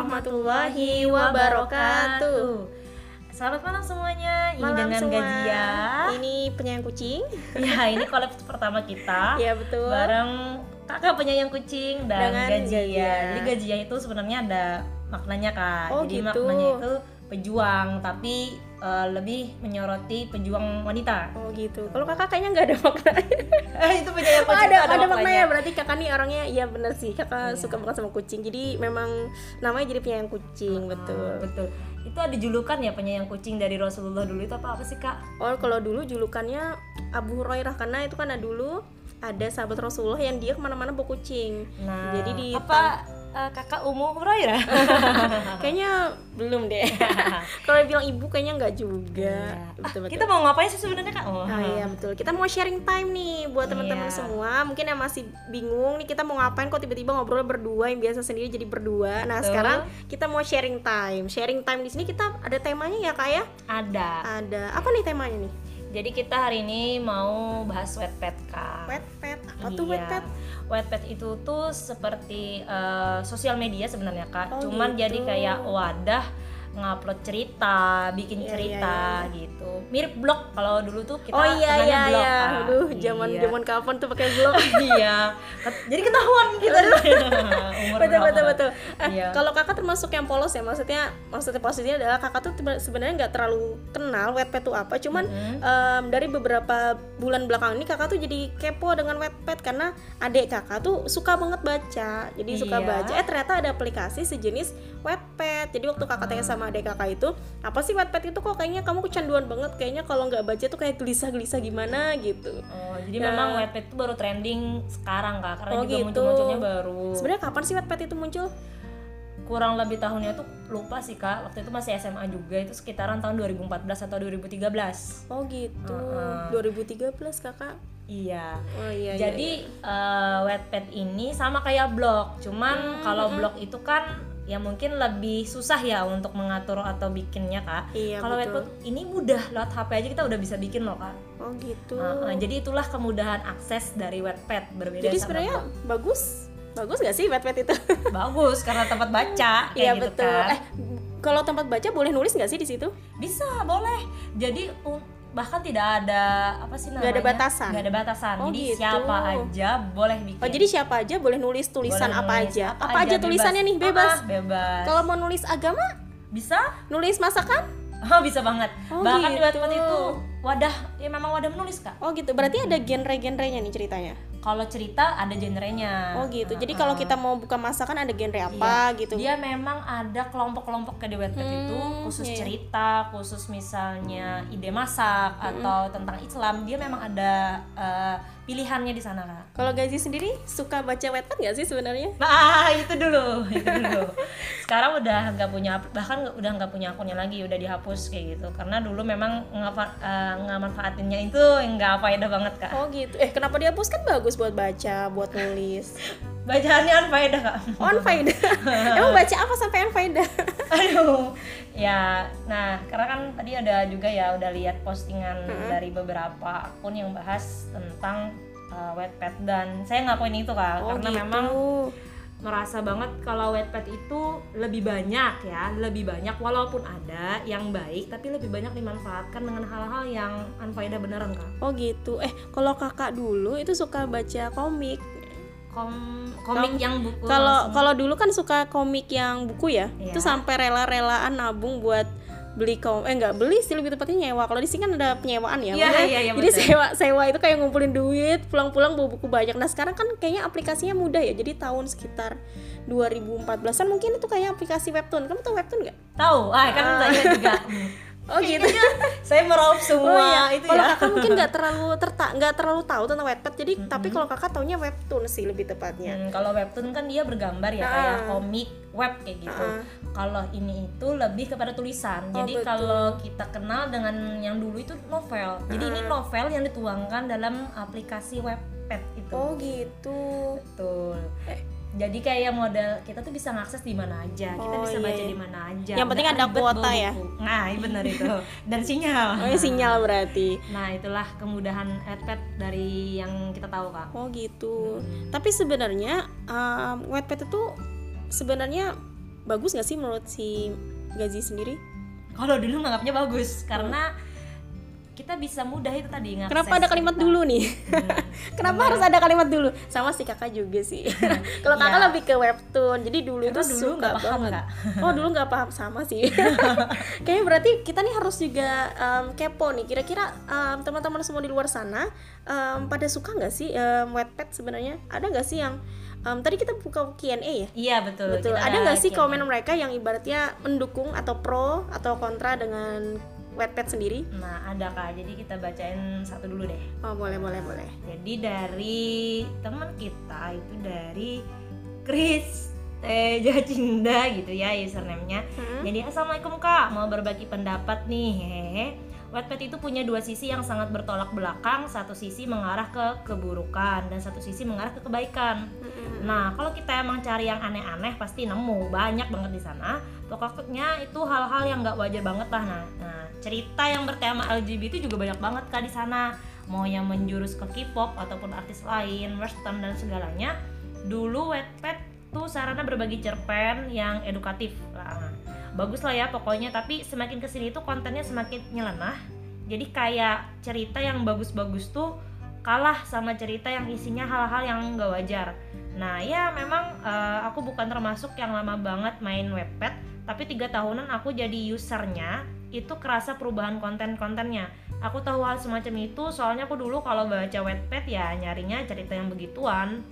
warahmatullahi wabarakatuh. Selamat malam semuanya. Ini Malam dengan semua. Gajia. Ini penyayang kucing. Ya, ini collab pertama kita. Iya betul. Bareng kakak penyayang kucing dan Dengan Gajia. Gajia. Jadi Gajia itu sebenarnya ada maknanya kak. Oh, Jadi gitu. maknanya itu pejuang, tapi eh, lebih menyoroti pejuang wanita. Oh gitu. Kalau kakak kayaknya nggak ada makna. Eh, itu penyayang Oh, kucing ada, itu ada, maknanya. Berarti kakak nih orangnya iya bener sih. Kakak Iya. suka banget sama kucing. Jadi memang namanya jadi penyayang kucing betul. Ah, betul. Itu ada julukan ya penyayang kucing dari Rasulullah dulu itu apa apa sih kak? Oh kalau dulu julukannya Abu Hurairah karena itu kan dulu ada sahabat Rasulullah yang dia ke mana-mana bawa kucing. Nah, Jadi di apa eh, kakak Umu Hurairah? Kayaknya belum deh. kalau bilang ibu kayaknya nggak juga. Iya. Betul, Ah, betul. kita mau ngapain sih sebenarnya kak? Oh, Ah iya betul. Kita mau sharing time nih buat teman-teman Iya. semua. Mungkin yang masih bingung nih kita mau ngapain kok tiba-tiba ngobrol berdua yang biasa sendiri jadi berdua. Nah, Betul. sekarang kita mau sharing time. Sharing time di sini kita ada temanya ya, Kak ya? ada. Ada. Apa nih temanya nih? Jadi kita hari ini mau bahas wet pet kak. Wet pet. Apa tuh Iya. wet pet? Wet pet itu tuh seperti eh, sosial media sebenarnya kak. Oh, Cuman gitu. jadi kayak wadah ngupload cerita, bikin Iya, cerita iya, gitu. Mirip blog kalau dulu tuh kita oh iya iya blog, iya. Kak. Aduh, zaman Iya. zaman kapan tuh pakai blog? iya. Jadi ketahuan kita umur betul berapa. betul betul. Eh, Iya. Kalau kakak termasuk yang polos ya, maksudnya maksudnya posisinya adalah kakak tuh sebenarnya nggak terlalu kenal Wattpad itu apa, cuman Mhm. em, dari beberapa bulan belakang ini kakak tuh jadi kepo dengan Wattpad karena adik kakak tuh suka banget baca, jadi suka Iya. baca. Eh ternyata ada aplikasi sejenis Wattpad. Jadi waktu kakak tanya sama adik kakak itu, apa sih Wattpad itu kok kayaknya kamu kecanduan banget, kayaknya kalau nggak baca tuh kayak gelisah-gelisah gimana gitu. Oh, jadi Ya. memang Wattpad itu baru trending sekarang kak, karena Oh, juga gitu. muncul-munculnya baru. Sebenarnya kapan sih Wattpad itu muncul? kurang lebih tahunnya tuh lupa sih kak waktu itu masih SMA juga itu sekitaran tahun 2014 atau 2013 Oh gitu. Heeh. 2013 kakak. iya Oh iya. iya, jadi eh, Wattpad ini sama kayak blog cuman Hmm, kalau blog itu kan ya mungkin lebih susah ya untuk mengatur atau bikinnya kak Iya, kalau. Wattpad ini mudah lewat HP aja kita udah bisa bikin loh kak Oh gitu. Heeh, jadi itulah kemudahan akses dari Wattpad berbeda Jadi sebenarnya bagus. Bagus gak sih Wattpad itu? bagus karena tempat baca kayak Iya gitu betul. kan. Eh kalau tempat baca boleh nulis nggak sih di situ? Bisa, boleh. Jadi bahkan tidak ada apa sih namanya? Nggak ada batasan? Nggak ada batasan. Oh, jadi gitu. siapa aja boleh bikin. Oh jadi siapa aja boleh nulis tulisan Boleh apa nulis aja? Apa, aja, bebas. tulisannya nih bebas? Ah, bebas. Kalau mau nulis agama, bisa? nulis masakan? Oh, bisa banget. Oh, bahkan di gitu. Wattpad itu wadah ya memang wadah menulis, Kak. Oh gitu. Berarti ada genre-genrenya nih ceritanya. Kalau cerita ada genrenya. Oh gitu. Jadi kalau kita mau buka masakan ada genre apa gitu? Dia memang ada kelompok-kelompok ke di Hmm, itu khusus iya. cerita, khusus misalnya ide masak atau tentang Islam. Dia memang ada eh, pilihannya di sana, Kak. Kalau Gazi sendiri suka baca Wattpad nggak sih sebenarnya? Nah itu dulu, itu dulu. Sekarang udah nggak punya, bahkan nggak- udah nggak punya akunnya lagi, udah dihapus kayak gitu. Karena dulu memang eh, ngemanfaatinnya itu nggak faedah banget kak. Oh gitu. Eh kenapa dihapus kan bagus buat baca, buat nulis. Bacaannya unfaedah kak. On faedah. Emang baca apa sampai on faedah? Aduh, ya, nah karena kan tadi ada juga ya udah lihat postingan dari beberapa akun yang bahas tentang uh, Wattpad dan saya ngakuin itu kak, Oh, karena gitu. memang merasa banget kalau Wattpad itu lebih banyak ya, lebih banyak walaupun ada yang baik tapi lebih banyak dimanfaatkan dengan hal-hal yang unfaedah beneran kak. Oh gitu. Eh kalau kakak dulu itu suka baca komik. Kom komik yang buku Kalau kalau dulu kan suka komik yang buku ya. Iya. Itu sampai rela-relaan nabung buat beli kom eh nggak beli sih lebih tepatnya nyewa. Kalau di sini kan ada penyewaan ya Maksudnya, iya, iya, jadi betul. sewa sewa itu kayak ngumpulin duit pulang-pulang bawa buku banyak. Nah sekarang kan kayaknya aplikasinya mudah ya jadi tahun sekitar 2014an mungkin itu kayak aplikasi webtoon. Kamu tahu webtoon nggak? Tahu, ah kan saya juga. oh gitu saya meraup semua Oh iya, itu kalau ya. kakak mungkin nggak terlalu terta nggak terlalu tahu tentang Wattpad, jadi tapi kalau kakak taunya webtoon sih lebih tepatnya. Hmm, kalau webtoon kan dia bergambar ya Ah. kayak komik web kayak gitu. Ah. Kalau ini itu lebih kepada tulisan. Oh, Jadi betul. kalau kita kenal dengan yang dulu itu novel. Jadi ini novel yang dituangkan dalam aplikasi webpad itu. Oh gitu. Betul. Eh. Jadi kayak model kita tuh bisa ngakses di mana aja. Kita Oh, bisa iya, baca iya. di mana aja. Yang penting ada kuota ya? buku. Nah, iya benar itu. Dan sinyal. Oh ya sinyal berarti. Nah, itulah kemudahan Wattpad dari yang kita tahu, Kak. Oh gitu. Tapi sebenarnya um, Wattpad itu sebenarnya bagus nggak sih menurut si Gazi sendiri kalau dulu nganggapnya bagus karena kita bisa mudah itu tadi ngakses. Kenapa ada kalimat cerita. dulu nih? Kenapa harus ada kalimat dulu? Sama si kakak juga sih. Kalau kakak Iya. lebih ke webtoon jadi dulu Karena itu dulu suka nggak paham, banget. Kak. oh dulu nggak paham sama sih. Kayaknya berarti kita nih harus juga em, kepo nih. Kira-kira em, teman-teman semua di luar sana em, pada suka nggak sih Wattpad sebenarnya? Ada nggak sih yang em, tadi kita buka Q&A ya? Iya betul. Betul. kita Ada nggak sih komen mereka yang ibaratnya mendukung atau pro atau kontra dengan Wattpad sendiri? nah ada kak jadi kita bacain satu dulu deh Oh boleh boleh boleh. jadi dari teman kita itu dari Chris Teja Cinda gitu ya username-nya Hmm. Jadi assalamualaikum kak, mau berbagi pendapat nih. Hehehe. Wattpad itu punya dua sisi yang sangat bertolak belakang. Satu sisi mengarah ke keburukan dan satu sisi mengarah ke kebaikan. Mm-mm. Nah, kalau kita emang cari yang aneh-aneh pasti nemu banyak banget di sana. Pokoknya itu hal-hal yang nggak wajar banget lah. Nah, nah, cerita yang bertema LGBT juga banyak banget kak di sana. Mau yang menjurus ke K-pop ataupun artis lain, western dan segalanya. Dulu Wattpad tuh sarana berbagi cerpen yang edukatif. Nah, bagus lah ya pokoknya. Tapi semakin ke sini tuh kontennya semakin nyelenah. Jadi kayak cerita yang bagus-bagus tuh kalah sama cerita yang isinya hal-hal yang nggak wajar. Nah ya memang eh, aku bukan termasuk yang lama banget main webpad, tapi tiga tahunan aku jadi usernya itu kerasa perubahan konten-kontennya. Aku tahu hal semacam itu soalnya aku dulu kalau baca webpad ya nyarinya cerita yang begituan.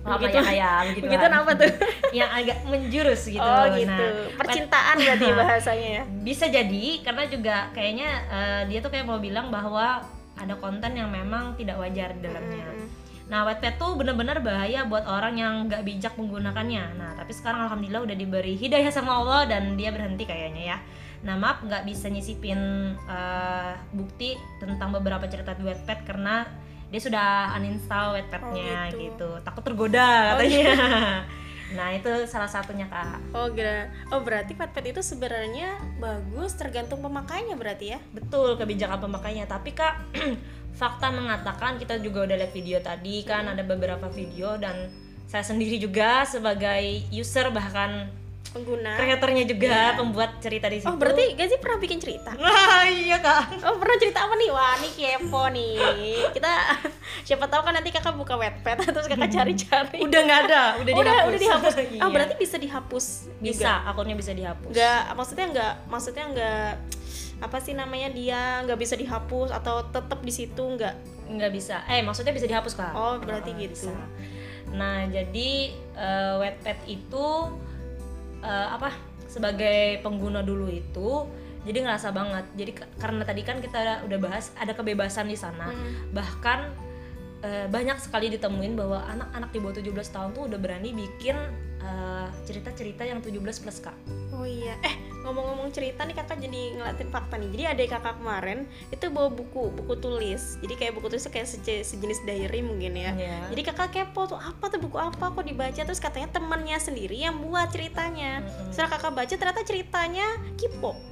Apa Begitu- ya kayak begitu Begitu apa tuh? yang agak menjurus gitu. oh Nah, gitu. Percintaan berarti bahasanya ya. bisa jadi karena juga kayaknya eh, dia tuh kayak mau bilang bahwa ada konten yang memang tidak wajar di dalamnya. Mm-mm. Nah, Wattpad tuh bener-bener bahaya buat orang yang nggak bijak menggunakannya. Nah, tapi sekarang alhamdulillah udah diberi hidayah sama Allah dan dia berhenti kayaknya ya. Nah, maaf nggak bisa nyisipin eh, bukti tentang beberapa cerita di Wattpad karena dia sudah uninstall Wattpadnya Oh, gitu. gitu. Takut tergoda katanya. nah, itu salah satunya kak. Oh gra. Oh berarti Wattpad itu sebenarnya bagus tergantung pemakainya berarti ya? Betul kebijakan pemakainya, tapi Kak fakta mengatakan kita juga udah lihat video tadi kan ada beberapa video dan saya sendiri juga sebagai user bahkan Pengguna. kreatornya juga Iya. pembuat cerita di situ. Oh berarti Gazi pernah bikin cerita? Nah, iya Kak. Oh pernah cerita apa nih? Wah ini kepo nih Kita siapa tahu kan nanti kakak buka Wattpad Terus kakak cari-cari Udah nggak ada, udah udah dihapus. udah dihapus. Iya. Ah berarti bisa dihapus bisa, juga? akunnya bisa dihapus. Nggak, maksudnya nggak, maksudnya nggak apa sih namanya dia nggak bisa dihapus atau tetap di situ nggak? nggak bisa eh maksudnya bisa dihapus kak Oh, berarti Ah, gitu. bisa. nah jadi eh, Wattpad itu eh, apa sebagai pengguna dulu itu jadi ngerasa banget jadi karena tadi kan kita udah bahas ada kebebasan di sana Hmm. bahkan eh, banyak sekali ditemuin bahwa anak-anak di bawah 17 tahun tuh udah berani bikin eh, cerita-cerita yang 17 plus kak Oh iya, eh ngomong-ngomong cerita nih kakak jadi ngeliatin fakta nih. Jadi adik kakak kemarin itu bawa buku, buku tulis. Jadi kayak buku tulis tuh kayak seje- sejenis diary mungkin ya. Iya. Jadi kakak kepo tuh apa tuh buku apa kok dibaca terus katanya temannya sendiri yang buat ceritanya. Mm-mm. Setelah kakak baca ternyata ceritanya K-pop.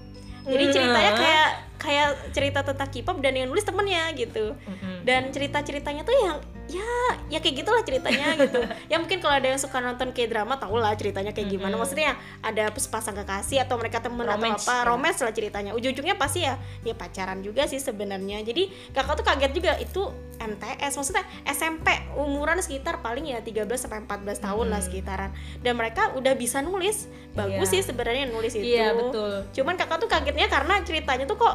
Jadi ceritanya kayak kayak cerita tentang K-pop dan yang nulis temennya gitu. Dan cerita-ceritanya tuh yang ya ya kayak gitulah ceritanya gitu. ya mungkin kalau ada yang suka nonton kayak drama tau lah ceritanya kayak gimana. Mm-mm. Maksudnya ada sepasang kekasih atau mereka temen Romance, atau apa, ya. romance lah ceritanya. Ujung-ujungnya pasti ya ya pacaran juga sih sebenarnya. Jadi kakak tuh kaget juga itu MTS maksudnya SMP umuran sekitar paling ya 13 sampai 14 tahun lah Mm. sekitaran. Dan mereka udah bisa nulis. Bagus Iya. sih sebenarnya nulis itu. iya betul Cuman kakak tuh kagetnya karena ceritanya tuh kok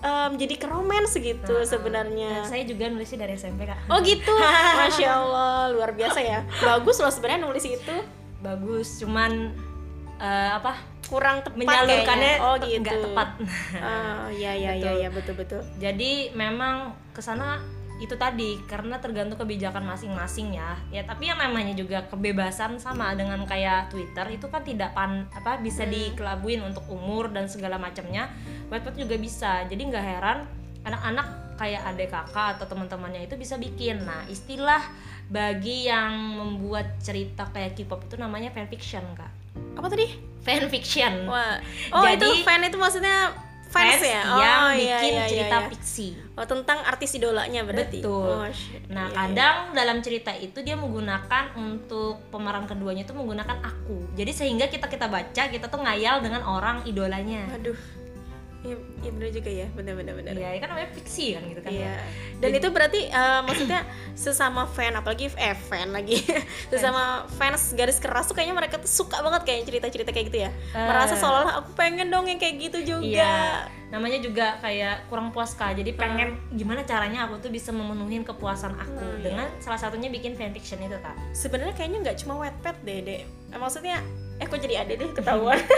em, jadi ke romance gitu Nah, sebenarnya. Saya juga nulisnya dari SMP kak Oh gitu, masya Allah luar biasa ya. Bagus loh sebenarnya nulis itu bagus cuman eh, apa kurang tepat menyalurkannya kayaknya. Oh gitu. nggak tepat Oh iya iya iya Betul. iya betul betul. jadi memang ke sana itu tadi karena tergantung kebijakan masing-masing ya ya tapi yang namanya juga kebebasan sama dengan kayak Twitter itu kan tidak pan apa bisa Hmm. dikelabuin untuk umur dan segala macamnya Wattpad juga bisa jadi nggak heran anak-anak kayak adik kakak atau teman-temannya itu bisa bikin nah istilah bagi yang membuat cerita kayak K-pop itu namanya fanfiction kak Apa tadi? fanfiction Wah. Oh Jadi- itu fan itu maksudnya Fans ya? Oh, yang iya, bikin iya, iya, cerita iya. fiksi. Oh, tentang artis idolanya berarti. Betul. Oh, Nah, iya, iya. kadang dalam cerita itu dia menggunakan untuk pemeran keduanya itu menggunakan aku. Jadi sehingga kita kita baca kita tuh ngayal dengan orang idolanya. Aduh. Iya, iya bener juga ya, bener-bener bener. Iya, kan namanya fiksi kan gitu kan. Iya. ya. Dan itu berarti eh, maksudnya sesama fan apalagi eh fan lagi. sesama fans garis keras tuh kayaknya mereka tuh suka banget kayak cerita-cerita kayak gitu ya. Eh. Merasa seolah-olah aku pengen dong yang kayak gitu juga. Iya. Namanya juga kayak kurang puas kak. Jadi pengen Ah. gimana caranya aku tuh bisa memenuhi kepuasan aku Hmm, dengan salah satunya bikin fanfiction itu kak. Sebenarnya kayaknya nggak cuma Wattpad deh, Dek. Eh, maksudnya eh kok jadi ada deh ketahuan.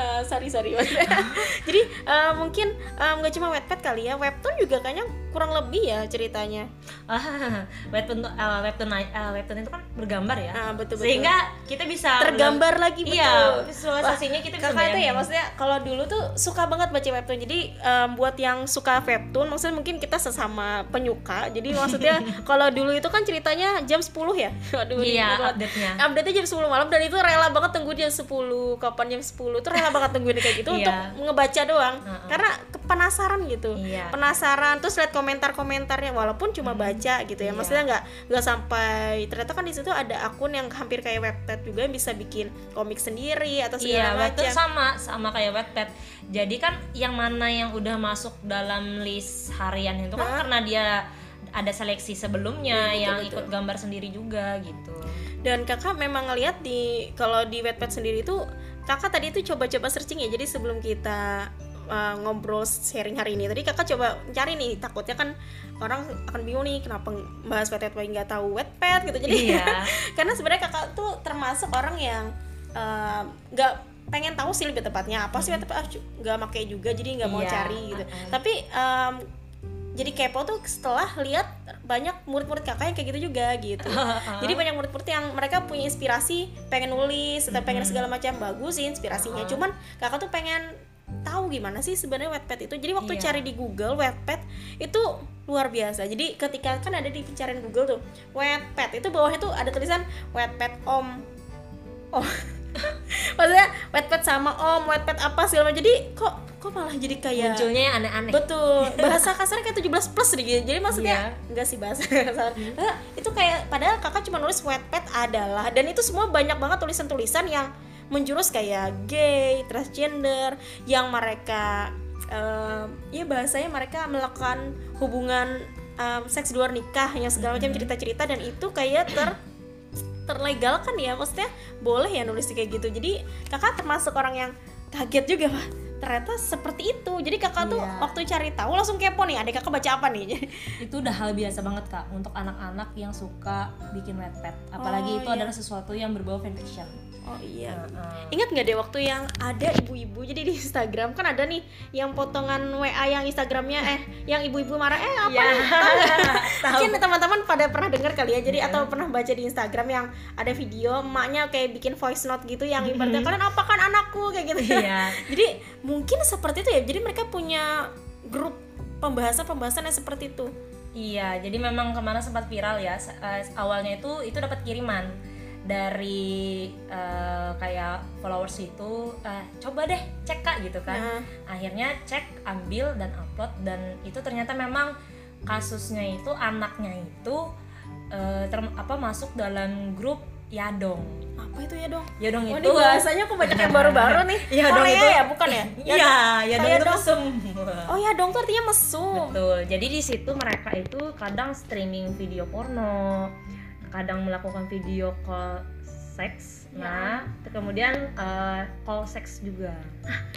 Eh, sorry sorry maksudnya. jadi eh, mungkin eh, nggak cuma Wattpad kali ya, webtoon juga kayaknya kurang lebih ya ceritanya. Ah, webtoon eh, webtoon eh, webtoon itu kan bergambar ya. Ah, betul betul. Sehingga kita bisa tergambar lagi betul. Iya, visualisasinya kita bisa kakak itu ya maksudnya kalau dulu tuh suka banget baca webtoon jadi em, buat yang suka webtoon maksudnya mungkin kita sesama penyuka jadi maksudnya kalau dulu itu kan ceritanya jam 10 ya aduh Iya, update-nya. update nya jam 10 malam dan itu rela banget tunggu jam 10 kapan jam 10 tuh rela banget tungguin kayak gitu Iya. untuk ngebaca doang Heeh. karena penasaran gitu Iya. penasaran terus lihat komentar-komentarnya walaupun cuma baca gitu ya Iya. maksudnya nggak nggak sampai ternyata kan di situ ada akun yang hampir kayak webpad juga bisa bikin komik sendiri atau Iya, segala Wattpad macam sama sama kayak Wattpad. Jadi kan yang mana yang udah masuk dalam list harian itu kan Hah? karena dia ada seleksi sebelumnya Iya, betul, yang betul. ikut gambar sendiri juga gitu. Dan kakak memang ngeliat di kalau di webpad sendiri itu kakak tadi itu coba-coba searching ya. Jadi sebelum kita uh, ngobrol sharing hari ini tadi kakak coba cari nih. Takutnya kan orang akan bingung nih kenapa bahas webpad nggak tahu webpad gitu. Jadi Iya. karena sebenarnya kakak tuh termasuk orang yang uh, nggak pengen tahu sih lebih tepatnya apa sih webpad Ah, nggak pakai juga jadi nggak mau Iya, cari gitu. Uh-uh. tapi um, jadi kepo tuh setelah lihat banyak murid-murid kakak yang kayak gitu juga gitu. Jadi banyak murid-murid yang mereka punya inspirasi pengen nulis atau pengen segala macam bagus sih inspirasinya. Cuman kakak tuh pengen tahu gimana sih sebenarnya Wattpad itu. Jadi waktu Iya. cari di Google Wattpad itu luar biasa. Jadi ketika kan ada di pencarian Google tuh Wattpad itu bawahnya tuh ada tulisan Wattpad Om. Oh maksudnya Wattpad sama Om Wattpad apa segala macam jadi kok kok malah jadi kayak Munculnya yang aneh-aneh. Betul. Bahasa kasarnya kayak 17 plus gitu. Jadi maksudnya Iya. enggak sih bahasa kasar. Eh, itu kayak padahal kakak cuma nulis Wattpad adalah dan itu semua banyak banget tulisan-tulisan yang menjurus kayak gay, transgender yang mereka em, ya bahasanya mereka melakukan hubungan em, seks di luar nikah yang segala macam cerita-cerita dan itu kayak ter terlegalkan ya? Maksudnya boleh ya nulis kayak gitu. Jadi kakak termasuk orang yang kaget juga wah ternyata seperti itu. Jadi kakak tuh Iya. waktu cari tahu langsung kepo nih adik kakak baca apa nih? Itu udah hal biasa banget kak untuk anak-anak yang suka bikin Wattpad apalagi Oh, itu iya. adalah sesuatu yang berbau fanfiction oh iya Heeh. Ingat nggak deh waktu yang ada ibu-ibu jadi di Instagram kan ada nih yang potongan WA yang Instagramnya eh yang ibu-ibu marah eh apa Iya. nggak? Tahu. Mungkin teman-teman pada pernah dengar kali ya jadi Iya. atau pernah baca di Instagram yang ada video emaknya kayak bikin voice note gitu yang ibaratnya kalian apa kan anakku kayak gitu Iya. jadi mungkin seperti itu ya jadi mereka punya grup pembahasan-pembahasan yang seperti itu Iya, jadi memang ke mana sempat viral ya. Eh, awalnya itu itu dapat kiriman dari eh, kayak followers itu, eh, coba deh cek kak gitu kan. Nah. Akhirnya cek, ambil dan upload dan itu ternyata memang kasusnya itu anaknya itu eh, term- apa masuk dalam grup Yadong. apa itu ya dong Yadong Oh, itu bahasanya aku banyak yang baru-baru nih. Iya dong, Korea itu- ya, bukan ya? Iya, Yadong Kayak itu mesum. Oh ya dong tuh artinya mesum. Betul. Jadi di situ mereka itu kadang streaming video porno, kadang melakukan video call seks. Nah, terus kemudian eh, call seks juga.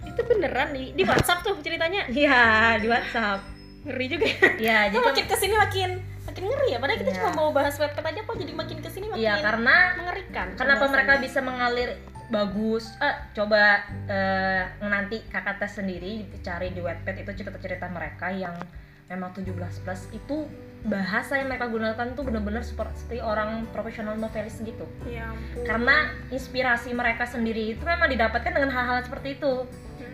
Itu beneran di di WhatsApp tuh ceritanya. Iya, di WhatsApp. Ngeri juga ya. Iya, jadi makin ke sini makin makin ngeri ya. Padahal kita Iya. cuma mau bahas webpad aja kok jadi makin ke sini makin Iya, karena mengerikan. kenapa mereka bisa mengalir bagus eh coba eh, nanti kakak tes sendiri cari di Wattpad itu cerita-cerita mereka yang memang 17 plus itu bahasa yang mereka gunakan tuh bener-bener seperti orang profesional novelis gitu Ya ampun. karena inspirasi mereka sendiri itu memang didapatkan dengan hal-hal seperti itu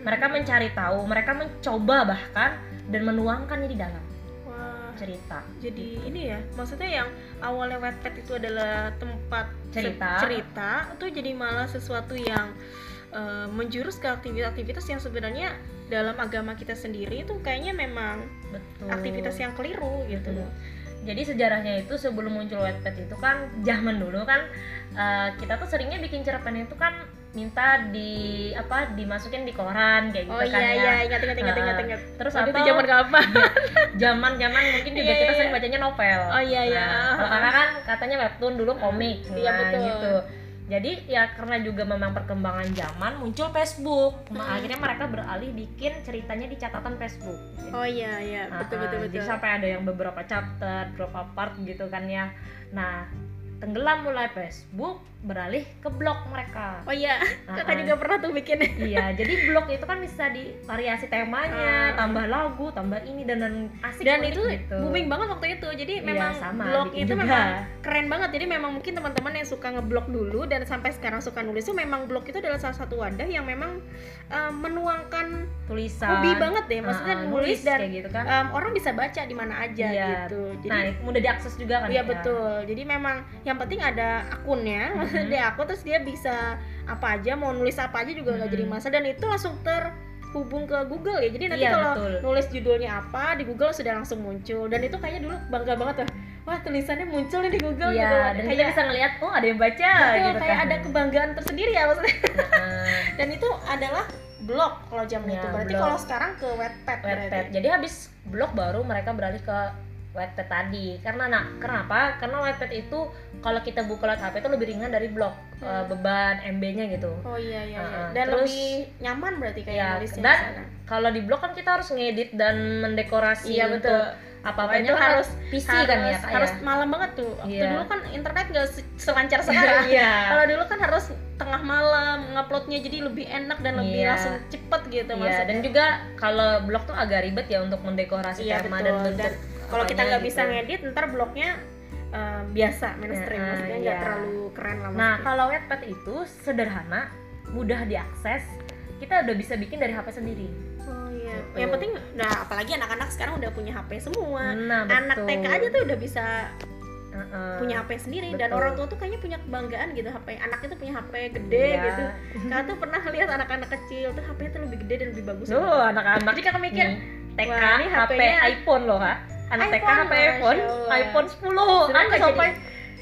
mereka mencari tahu mereka mencoba bahkan dan menuangkannya di dalam Wah. cerita Jadi ini ya, maksudnya yang awalnya Wattpad itu adalah tempat Cerita. cerita, itu jadi malah sesuatu yang eh, menjurus ke aktivitas-aktivitas yang sebenarnya dalam agama kita sendiri itu kayaknya memang betul aktivitas yang keliru gitu Betul. jadi sejarahnya itu sebelum muncul Wattpad itu kan zaman dulu kan eh, kita tuh seringnya bikin cerpen itu kan minta di apa dimasukin di koran kayak gitu Oh kan iya ya iya ingat ingat ingat ingat ingat. terus itu atau zaman kapan? zaman zaman mungkin juga Iya, kita iya. sering bacanya novel Oh iya iya. Nah, kakak kan katanya webtoon dulu komik Iya, nah, betul. gitu jadi ya karena juga memang perkembangan zaman muncul Facebook Nah, Hmm. akhirnya mereka beralih bikin ceritanya di catatan Facebook Oh iya iya Nah, betul betul ah, betul. Jadi sampai ada yang beberapa chapter, beberapa part gitu kan ya. Nah, tenggelam mulai Facebook, beralih ke blog mereka. Oh iya, kakak ah. juga pernah tuh bikin. iya, jadi blog itu kan bisa di variasi temanya, Ah. tambah lagu, tambah ini dan dan asik Dan itu gitu. booming banget waktu itu. Jadi Iya, memang sama, blog itu juga. memang keren banget. Jadi memang mungkin teman-teman yang suka ngeblog dulu dan sampai sekarang suka nulis itu memang blog itu adalah salah satu wadah yang memang um, menuangkan tulisan. hobi banget deh. Maksudnya Ah, ah, nulis dan gitu kan. um, orang bisa baca di mana aja Iya. gitu. Jadi nah, mudah diakses juga kan Iya ya. betul. Jadi memang yang penting ada akunnya, Mhm. dia akun terus dia bisa apa aja mau nulis apa aja juga nggak Mhm. jadi masalah dan itu langsung terhubung ke Google ya. Jadi nanti Iya, kalau betul. nulis judulnya apa di Google sudah langsung muncul dan itu kayaknya dulu bangga banget tuh. Wah tulisannya muncul nih di Google Iya, gitu. dan kita kayak bisa ngelihat oh ada yang baca betul, gitu kayak kan. ada kebanggaan tersendiri ya maksudnya. Nah, Dan itu adalah blog kalau zaman Ya, itu. Berarti blog. kalau sekarang ke Wattpad Wattpad. berarti. Jadi habis blog baru mereka beralih ke Wattpad tadi. Karena nah, kenapa? Karena Wattpad itu kalau kita buka lewat HP itu lebih ringan dari blog. Hmm. Eh, beban MB-nya gitu. Oh iya iya, iya. Dan Terus- lebih nyaman berarti kayak Iya, nulisnya dan. Kalau di blog kan kita harus ngedit dan mendekorasi Iya untuk betul. apa-apanya itu harus PC harus, kan ya Kak, harus ya? malam banget tuh waktu Iya. dulu kan internet gak se- selancar sekarang Iya. kalau dulu kan harus tengah malam nguploadnya jadi lebih enak dan lebih Iya. langsung cepet gitu Iya, maksudnya dan juga kalau blog tuh agak ribet ya untuk mendekorasi Iya, tema betul. dan bentuk. Dan kalau kita nggak bisa gitu. ngedit ntar blognya eh, biasa mainstream Nah, maksudnya nggak iya. terlalu keren lah Nah, kalau Wattpad itu sederhana, mudah diakses. Kita udah bisa bikin dari HP sendiri. oh iya Gitu. yang penting nah apalagi anak-anak sekarang udah punya HP semua Nah, anak. TK aja tuh udah bisa Heeh. punya HP sendiri dan betul. orang tua tuh kayaknya punya kebanggaan gitu HP anak itu punya HP gede Iya. gitu Kakak tuh pernah lihat anak-anak kecil tuh HP tuh lebih gede dan lebih bagus Tuh, anak-anak jadi kakak mikir TK wah, ini HP iPhone loh, ha? Anak TK HP iPhone, iPhone 10. Sebenarnya Aku sampai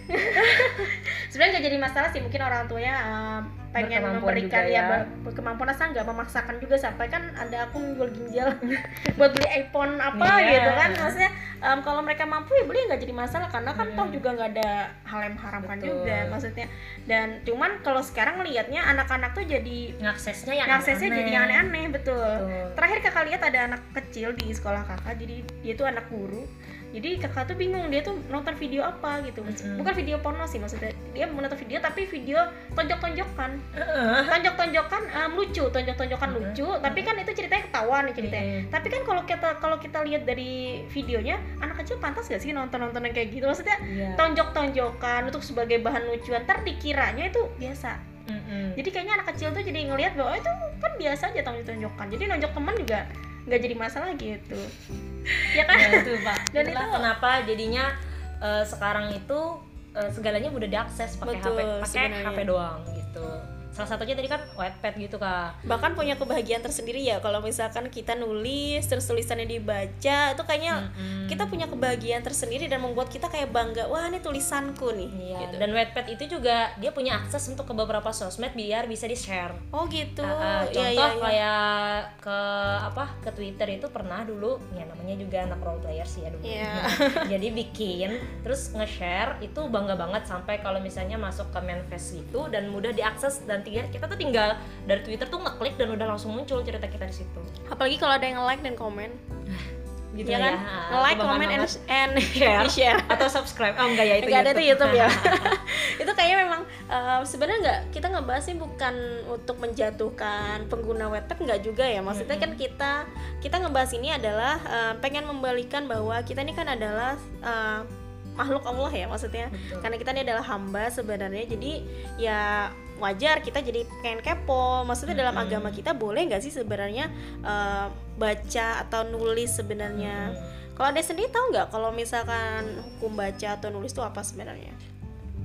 sebenarnya nggak jadi masalah sih mungkin orang tuanya um, pengen memberikan ya, ya. ber- berkemampuan asal nggak memaksakan juga sampai kan ada akun jual ginjal buat beli iPhone apa Iya. gitu kan maksudnya um, kalau mereka mampu ya beli nggak jadi masalah karena kan Hmm. toh juga nggak ada hal yang mengharamkan Betul. juga maksudnya dan cuman kalau sekarang lihatnya anak-anak tuh jadi ngaksesnya yang aksesnya jadi yang aneh-aneh betul Betul. terakhir kakak lihat ada anak kecil di sekolah kakak jadi dia tuh anak guru jadi kakak tuh bingung dia tuh nonton video apa gitu Mm-mm. bukan video porno sih maksudnya dia menonton video tapi video tonjok-tonjokan Heeh. tonjok-tonjokan em, lucu tonjok-tonjokan Mm-mm. lucu tapi kan itu ceritanya ketahuan nih ceritanya Mm-mm. tapi kan kalau kita kalau kita lihat dari videonya anak kecil pantas gak sih nonton-nonton yang kayak gitu maksudnya Iya. tonjok-tonjokan untuk sebagai bahan lucuan ntar dikiranya itu biasa Mm-mm. jadi kayaknya anak kecil tuh jadi ngelihat bahwa "Oh, itu kan biasa aja tonjok-tonjokan jadi nonjok teman juga nggak jadi masalah gitu. Ya kan? Ya, itu pak. Dan Itulah itu- kenapa jadinya eh, sekarang itu eh, segalanya mudah diakses pakai HP pakai. HP doang gitu salah satunya tadi kan Wattpad gitu kak bahkan punya kebahagiaan tersendiri ya kalau misalkan kita nulis terus tulisannya dibaca itu kayaknya Mm-mm. kita punya kebahagiaan tersendiri dan membuat kita kayak bangga wah ini tulisanku nih Iya, gitu. dan Wattpad itu juga dia punya akses untuk ke beberapa sosmed biar bisa di share oh gitu Iya, eh, contoh iya, iya. kayak ke apa ke Twitter itu pernah dulu ya namanya juga anak role player sih ya dulu. Nah, jadi bikin terus nge-share itu bangga banget sampai kalau misalnya masuk ke manifest gitu dan mudah diakses dan tiga, kita tuh tinggal dari Twitter tuh ngeklik dan udah langsung muncul cerita kita di situ. Apalagi kalau ada yang like dan komen. Gitu ya. kan? Ah, like itu comment and, and Share. di share. Atau subscribe. Oh enggak ya itu Nggak ada tuh YouTube. Ya. itu kayaknya memang eh, sebenarnya nggak kita ngebahasnya bukan untuk menjatuhkan pengguna Wattpad nggak juga ya. Maksudnya kan kita kita ngebahas ini adalah eh, pengen membalikan bahwa kita ini kan adalah eh, makhluk Allah ya maksudnya. Betul. karena kita ini adalah hamba sebenarnya. Jadi ya wajar kita jadi pengen kepo maksudnya dalam Mm-mm. agama kita boleh nggak sih sebenarnya eh, baca atau nulis sebenarnya kalau ada sendiri tahu nggak kalau misalkan hukum baca atau nulis itu apa sebenarnya?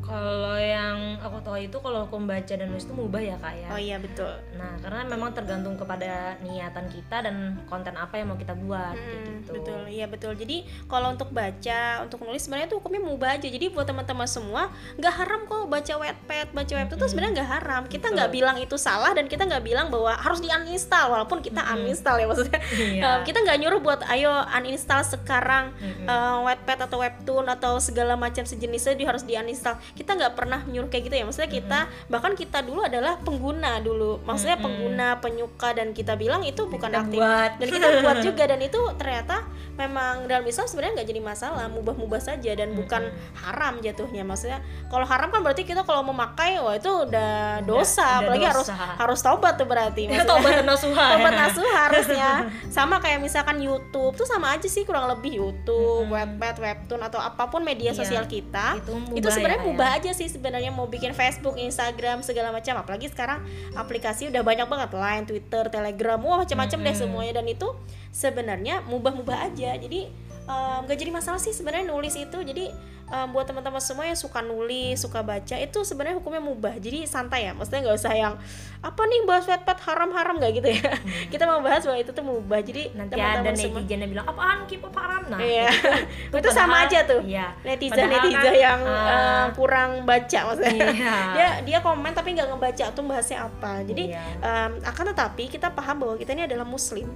Kalau yang aku tahu itu kalau aku membaca dan nulis itu mubah ya kak ya. Oh iya betul. Nah karena memang tergantung kepada niatan kita dan konten apa yang mau kita buat kayak Hmm, gitu. betul, iya betul. Jadi kalau untuk baca, untuk nulis sebenarnya itu hukumnya mubah aja. Jadi buat teman-teman semua nggak haram kok baca wetpad, baca webtoon itu sebenarnya nggak haram. Kita nggak bilang itu salah dan kita nggak bilang bahwa harus di uninstall walaupun kita uninstall ya maksudnya. Iya. Um, kita nggak nyuruh buat ayo uninstall sekarang Mm-mm. uh, wetpad atau webtoon atau segala macam sejenisnya di harus di uninstall. Kita nggak pernah nyuruh kayak gitu ya. Maksudnya kita bahkan kita dulu adalah pengguna dulu. Maksudnya Mm-mm. pengguna, penyuka dan kita bilang itu bukan Kita aktif buat. dan kita buat juga dan itu ternyata memang dalam Islam sebenarnya nggak jadi masalah mubah-mubah saja dan bukan haram jatuhnya maksudnya kalau haram kan berarti kita kalau memakai wah itu udah dosa udah apalagi harus dosa. harus taubat tuh berarti maksudnya. Taubat nasuha. Taubat nasuha harusnya sama kayak misalkan YouTube tuh sama aja sih kurang lebih YouTube, Wattpad, Webtoon atau apa pun media Iya. sosial kita Itu mubah itu sebenarnya ya, Kak, mubah aja sih sebenarnya mau bikin Facebook, Instagram segala macam. Apalagi sekarang aplikasi udah banyak banget Line, Twitter, Telegram, wah macam-macam deh semuanya. Dan itu sebenarnya mubah-mubah aja. Jadi em, gak jadi masalah sih sebenarnya nulis itu. Jadi em, buat teman-teman semua yang suka nulis suka baca itu sebenarnya hukumnya mubah. Jadi santai ya maksudnya nggak usah yang apa nih bahas Wattpad haram-haram? Nggak gitu ya. Kita mau bahas bahwa itu tuh mubah. Jadi Nanti ada teman-teman semua netizen yang bilang apaan K-pop haram? Nah. Iya. itu itu sama aja tuh. Iya. netizen Padahal netizen kan, yang eh, eh, kurang baca maksudnya. Iya. dia dia komen tapi nggak ngebaca tuh bahasnya apa. Jadi Iya. em, akan tetapi kita paham bahwa kita ini adalah muslim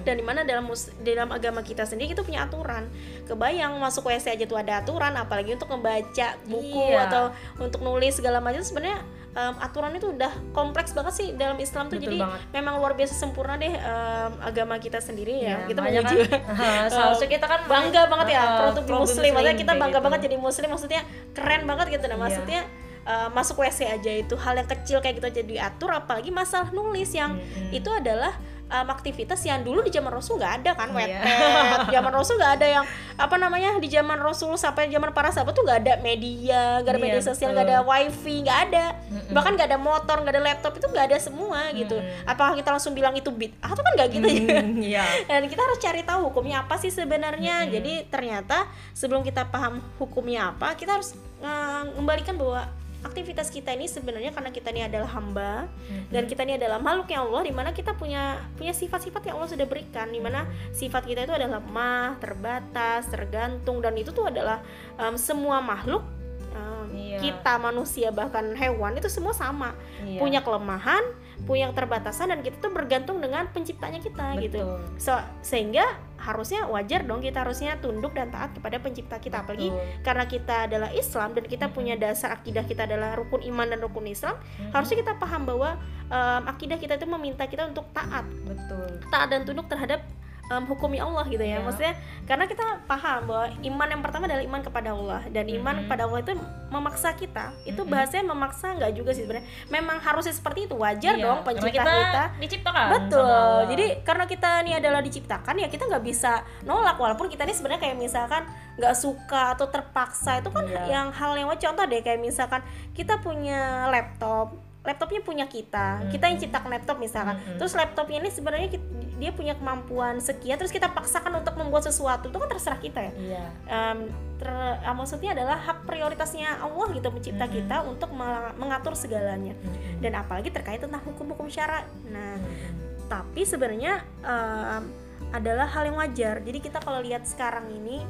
Dan di mana dalam mus- dalam agama kita sendiri kita punya aturan kebayang masuk WC aja tuh ada aturan apalagi untuk membaca buku Iya. atau untuk nulis segala macam sebenarnya em, aturan itu udah kompleks banget sih dalam Islam tuh Betul jadi banget. memang luar biasa sempurna deh em, agama kita sendiri ya, Iya, kita memuji kan, seharusnya kita kan bangga banget ya produk di produk muslim maksudnya kita bangga gitu. banget jadi muslim maksudnya keren banget gitu nah Iya. maksudnya uh, masuk WC aja itu hal yang kecil kayak gitu aja diatur apalagi masalah nulis yang Mm-mm. itu adalah um, aktivitas yang dulu di zaman Rasul nggak ada kan Iya. Wattpad zaman Rasul nggak ada yang apa namanya di zaman Rasul sampai zaman para sahabat tuh nggak ada media nggak ada Iya, media sosial nggak ada wifi nggak ada Mm-mm. bahkan nggak ada motor nggak ada laptop itu nggak ada semua gitu Mm-mm. apakah kita langsung bilang itu bit atau kan nggak gitu ya Mm, Iya. dan kita harus cari tahu hukumnya apa sih sebenarnya Mm-mm. jadi ternyata sebelum kita paham hukumnya apa kita harus mengembalikan bahwa aktivitas kita ini sebenarnya karena kita ini adalah hamba Mm-mm. dan kita ini adalah makhluk yang Allah di mana kita punya punya sifat-sifat yang Allah sudah berikan di mana sifat kita itu adalah lemah terbatas tergantung dan itu tuh adalah em, semua makhluk em, Iya. kita manusia bahkan hewan itu semua sama Iya. punya kelemahan punya keterbatasan dan kita tuh bergantung dengan penciptanya kita gitu. Betul. So- sehingga harusnya wajar dong kita harusnya tunduk dan taat kepada pencipta kita. Apalagi Betul. karena kita adalah Islam dan kita punya dasar akidah kita adalah rukun iman dan rukun Islam harusnya kita paham bahwa em, akidah kita itu meminta kita untuk taat. Betul. Taat dan tunduk terhadap em, hukumi Allah gitu ya. Iya. maksudnya karena kita paham bahwa iman yang pertama adalah iman kepada Allah. Dan iman Mhm. kepada Allah itu memaksa kita. Itu Mhm. bahasanya memaksa nggak juga sih sebenarnya. Memang harusnya seperti itu. Wajar Iya, dong karena pencipta kita, kita. diciptakan Betul. Jadi karena kita ini adalah diciptakan ya kita nggak bisa nolak. Walaupun kita ini sebenarnya kayak misalkan nggak suka atau terpaksa. Itu kan Iya. yang hal yang contoh deh kayak misalkan kita punya laptop laptopnya punya kita. Kita yang ciptakan laptop misalkan. Mm-mm. terus laptopnya ini sebenarnya kit- dia punya kemampuan sekian terus kita paksakan untuk membuat sesuatu. Itu kan terserah kita ya. Iya. Em, ter- ah, maksudnya adalah hak prioritasnya Allah gitu mencipta Mm-mm. kita untuk mengatur segalanya. Mm-mm. dan apalagi terkait tentang hukum-hukum syarat nah Mm-mm. tapi sebenarnya em, adalah hal yang wajar. Jadi kita kalau lihat sekarang ini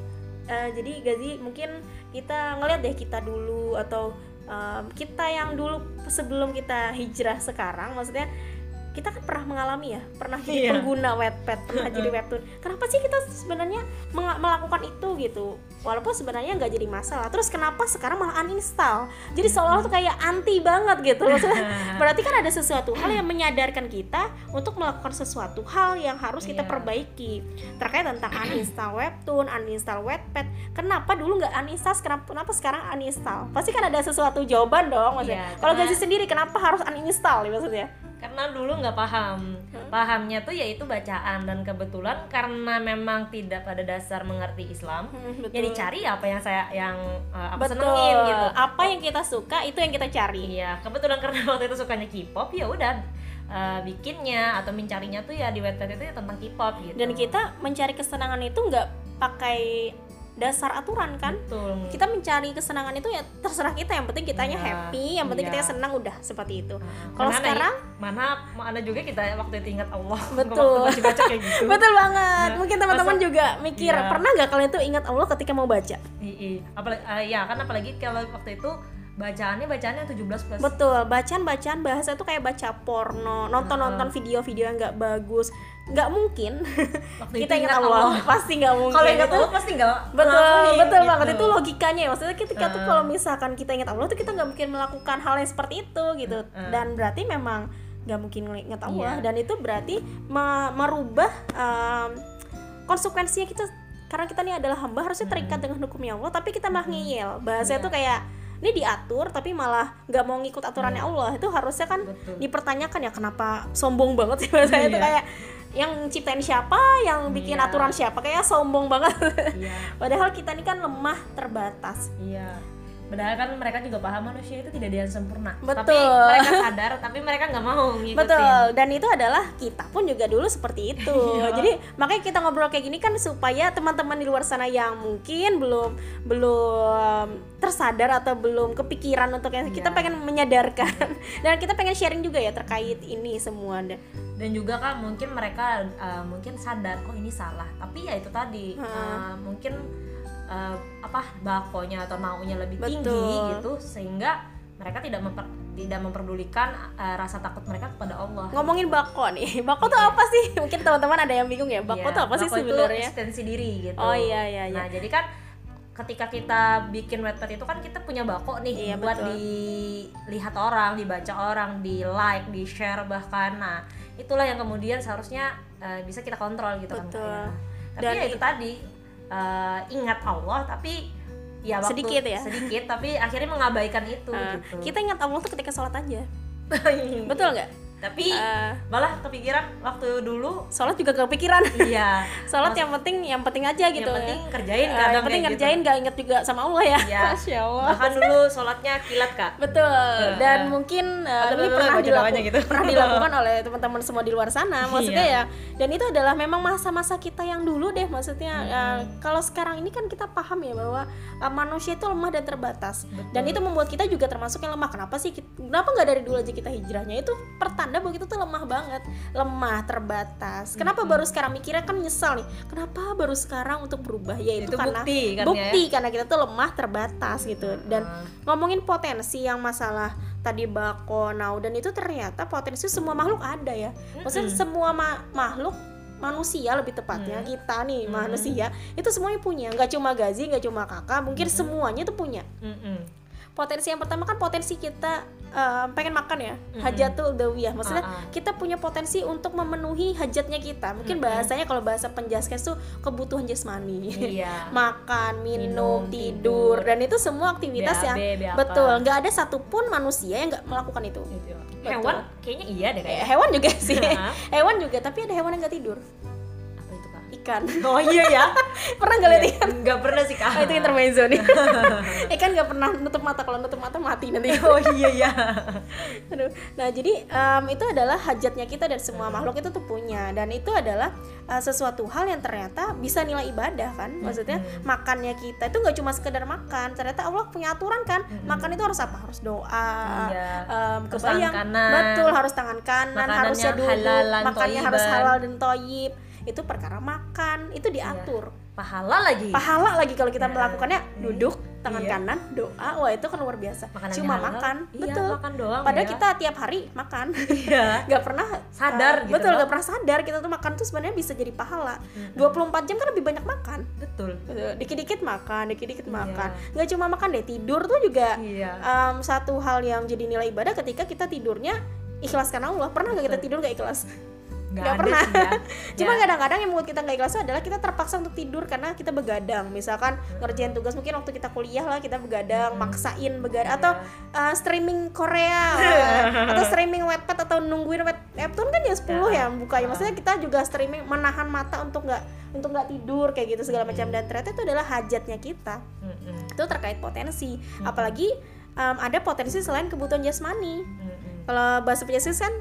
eh, jadi Gazi mungkin kita ngelihat deh kita dulu atau kita yang dulu sebelum kita hijrah sekarang maksudnya kita kan pernah mengalami ya pernah jadi Iya. pengguna webpad pernah jadi webtoon kenapa sih kita sebenarnya melakukan itu gitu? Walaupun sebenarnya nggak jadi masalah. Terus kenapa sekarang malah uninstall? Jadi seolah-olah tuh kayak anti banget gitu. Maksudnya berarti kan ada sesuatu hal yang menyadarkan kita untuk melakukan sesuatu hal yang harus kita Iya. perbaiki. Terkait tentang uninstall webtoon uninstall webpad kenapa dulu nggak uninstall kenapa, kenapa sekarang uninstall? Pasti kan ada sesuatu jawaban dong maksudnya. Iya, kalau gaji sendiri kenapa harus uninstall maksudnya karena dulu nggak paham. Pahamnya tuh yaitu bacaan dan kebetulan karena memang tidak pada dasar mengerti Islam Hmm, ya dicari apa yang saya yang uh, aku betul. senengin gitu. Apa yang kita suka itu yang kita cari. Iya kebetulan karena waktu itu sukanya K-pop ya udah uh, bikinnya atau mencarinya tuh ya di website itu ya tentang K-pop gitu. Dan kita mencari kesenangan itu nggak pakai dasar aturan kan. Betul. Kita mencari kesenangan itu ya terserah kita yang penting kitanya Iya, happy yang penting iya. kita senang udah seperti itu. Nah, kalau sekarang? Mana mana juga kita waktu itu ingat Allah. Betul. waktu baca kayak gitu. Betul banget. Ya, mungkin teman-teman juga mikir Iya. pernah nggak kalian tuh ingat Allah ketika mau baca? Iya, apalagi ya kan apalagi kalau waktu itu bacaannya bacaannya 17 plus. betul bacaan-bacaan bahasa itu kayak baca porno nonton-nonton video-video yang nggak bagus nggak mungkin Waktu kita ingat Allah. Allah. pasti nggak mungkin Kalau ingat Allah pasti nggak betul ngelakuin, betul gitu. banget itu logikanya ya maksudnya ketika tuh Uh. kalau misalkan kita ingat Allah tuh kita nggak mungkin melakukan hal yang seperti itu gitu Uh. dan berarti memang nggak mungkin ingat Allah Iya. dan itu berarti me- merubah um, konsekuensinya kita karena kita ini adalah hamba harusnya terikat dengan hukumnya Allah tapi kita malah ngeyel bahasa Iya. itu kayak ini diatur tapi malah nggak mau ngikut aturannya Allah itu harusnya kan Betul. dipertanyakan ya kenapa sombong banget sih bahasa itu Iya. kayak yang ciptain siapa yang bikin Iya. aturan siapa kayak sombong banget Iya, Padahal kita ini kan lemah terbatas. iya. Padahal kan mereka juga paham manusia itu tidak ada yang sempurna. Tapi Betul. mereka sadar, tapi mereka nggak mau ngikutin. Betul. Dan itu adalah kita pun juga dulu seperti itu. Iya. Jadi makanya kita ngobrol kayak gini kan supaya teman-teman di luar sana yang mungkin belum belum tersadar atau belum kepikiran untuk yang kita Iya. pengen menyadarkan dan kita pengen sharing juga ya terkait ini semua. Dan juga kan mungkin mereka uh, mungkin sadar, oh ini salah. Tapi ya itu tadi, uh, mungkin uh, apa bakonya atau naunya lebih tinggi Betul. gitu, sehingga mereka tidak memper, tidak memperdulikan uh, rasa takut mereka kepada Allah. Ngomongin bako nih. Bako tuh apa sih? Mungkin teman-teman ada yang bingung ya. Bako Iya, tuh apa sih bako sebenarnya? eksistensi diri gitu. Oh, iya, iya, iya. Nah, jadi kan ketika kita bikin webpad itu kan kita punya bako nih Iya, buat betul. dilihat orang, dibaca orang, di like, di share bahkan. Nah, itulah yang kemudian seharusnya uh, bisa kita kontrol gitu Betul. kan. Tapi Dan ya itu tadi uh, ingat Allah tapi ya waktu Sedikit ya? sedikit tapi akhirnya mengabaikan itu Nah, gitu. kita ingat Allah tuh ketika sholat aja. Betul nggak? Tapi Eh, malah kepikiran waktu dulu. Sholat juga kepikiran. iya. Sholat yang penting yang penting aja gitu yang penting ya. kerjain Eh, kadang yang penting kayak gitu. ngerjain nggak inget juga sama Allah ya. Iya. Masya Allah. Bahkan dulu sholatnya kilat kak. Betul. Dan Eh, mungkin uh, ini pernah dilaku- gitu. pernah dilakukan oleh teman-teman semua di luar sana maksudnya Iya. ya. Dan itu adalah memang masa-masa kita yang dulu deh maksudnya uh, kalau sekarang ini kan kita paham ya bahwa uh, manusia itu lemah dan terbatas. Dan itu membuat kita juga termasuk yang lemah. Kenapa sih kenapa nggak dari dulu aja kita hijrahnya? Itu pertanda bahwa kita tuh lemah banget. Lemah terbatas. Kenapa baru sekarang mikirnya? Kan nyesal nih. Kenapa baru sekarang untuk berubah? Ya itu, Itu karena bukti kan ya? bukti karena kita tuh lemah terbatas gitu. Dan ngomongin potensi yang masalah tadi bako now dan itu ternyata potensi semua makhluk ada ya. Maksudnya semua ma- makhluk manusia lebih tepatnya Mm. kita nih manusia itu semuanya punya. Nggak cuma gazi nggak cuma kakak mungkin semuanya tuh punya. Mm-mm. Potensi yang pertama kan potensi kita eh, pengen makan ya hajatul dawiyah maksudnya ah. kita punya potensi untuk memenuhi hajatnya kita mungkin bahasanya kalau bahasa penjaskes tuh kebutuhan jasmani iya makan, Minum, minum, tidur, dan itu semua aktivitas BAB, yang BAP. betul. Nggak ada satupun manusia yang nggak melakukan itu. Gitu. hewan kayaknya iya deh Eh, kayak hewan juga sih, hewan juga. Tapi ada hewan yang nggak tidur, itu ikan. oh iya ya pernah nggak lihat ikan? nggak pernah sih kak Oh, itu intermezzo nih. ikan nggak pernah nutup mata. Kalau nutup mata mati nanti. oh iya ya Aduh. Nah, jadi em, itu adalah hajatnya kita dan semua makhluk itu tuh punya dan itu adalah uh, sesuatu hal yang ternyata bisa nilai ibadah kan. Maksudnya makannya kita itu nggak cuma sekedar makan. Ternyata Allah punya aturan kan. Makan itu harus apa? Harus doa. Iya. Terus kebayang kanan. betul harus tangan kanan Makanannya harusnya halalan, makannya harus halal dan toyib itu perkara makan itu diatur. Pahala lagi. Pahala lagi kalau kita melakukannya. Duduk tangan Iya. kanan doa wah itu kan luar biasa. Makanannya cuma halal. makan Iya, betul. makan doang padahal ya. kita tiap hari makan. Iya. Pernah Sadar uh, gitu betul loh. nggak pernah sadar kita tuh makan tuh sebenarnya bisa jadi pahala. 24 jam kan lebih banyak makan. Betul. Dikit-dikit makan dikit-dikit Iya. makan. Nggak cuma makan deh tidur tuh juga iya. um, satu hal yang jadi nilai ibadah ketika kita tidurnya ikhlas karena Allah. Pernah nggak kita tidur nggak ikhlas nggak ada pernah. sih ya Cuma Ya. kadang-kadang yang membuat kita nggak ikhlas adalah kita terpaksa untuk tidur karena kita begadang. Misalkan ngerjain tugas mungkin waktu kita kuliah lah kita begadang, maksain begadang atau uh, streaming Korea uh, atau streaming Wattpad atau nungguin web webtoon kan jam 10 ya bukanya. Maksudnya kita juga streaming menahan mata untuk nggak untuk nggak tidur kayak gitu segala macam dan ternyata itu adalah hajatnya kita. Mm-mm. Itu terkait potensi. Apalagi um, ada potensi selain kebutuhan jasmani. Mm-mm. Kalau bahasa penjaskes kan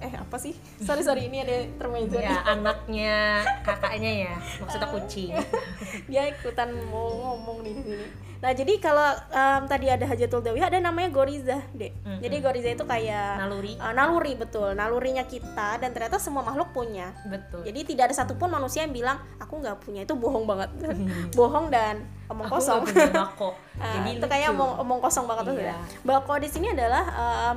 eh apa sih? Sorry sorry ini ada intermezzo ya anaknya kakaknya ya maksudnya kucing. dia ikutan mau ngomong nih di sini. Nah jadi kalau em, tadi ada hajatul dawiyah ada namanya goriza deh Mm-mm. jadi goriza itu kayak naluri. eh, naluri betul. Nalurinya kita dan ternyata semua makhluk punya. Betul. Jadi tidak ada satupun manusia yang bilang aku nggak punya. Itu bohong banget. Bohong dan omong Aku kosong. nggak punya bako Ah, jadi itu kayak omong, omong kosong banget tuh Iya. ya. Bako di sini adalah em,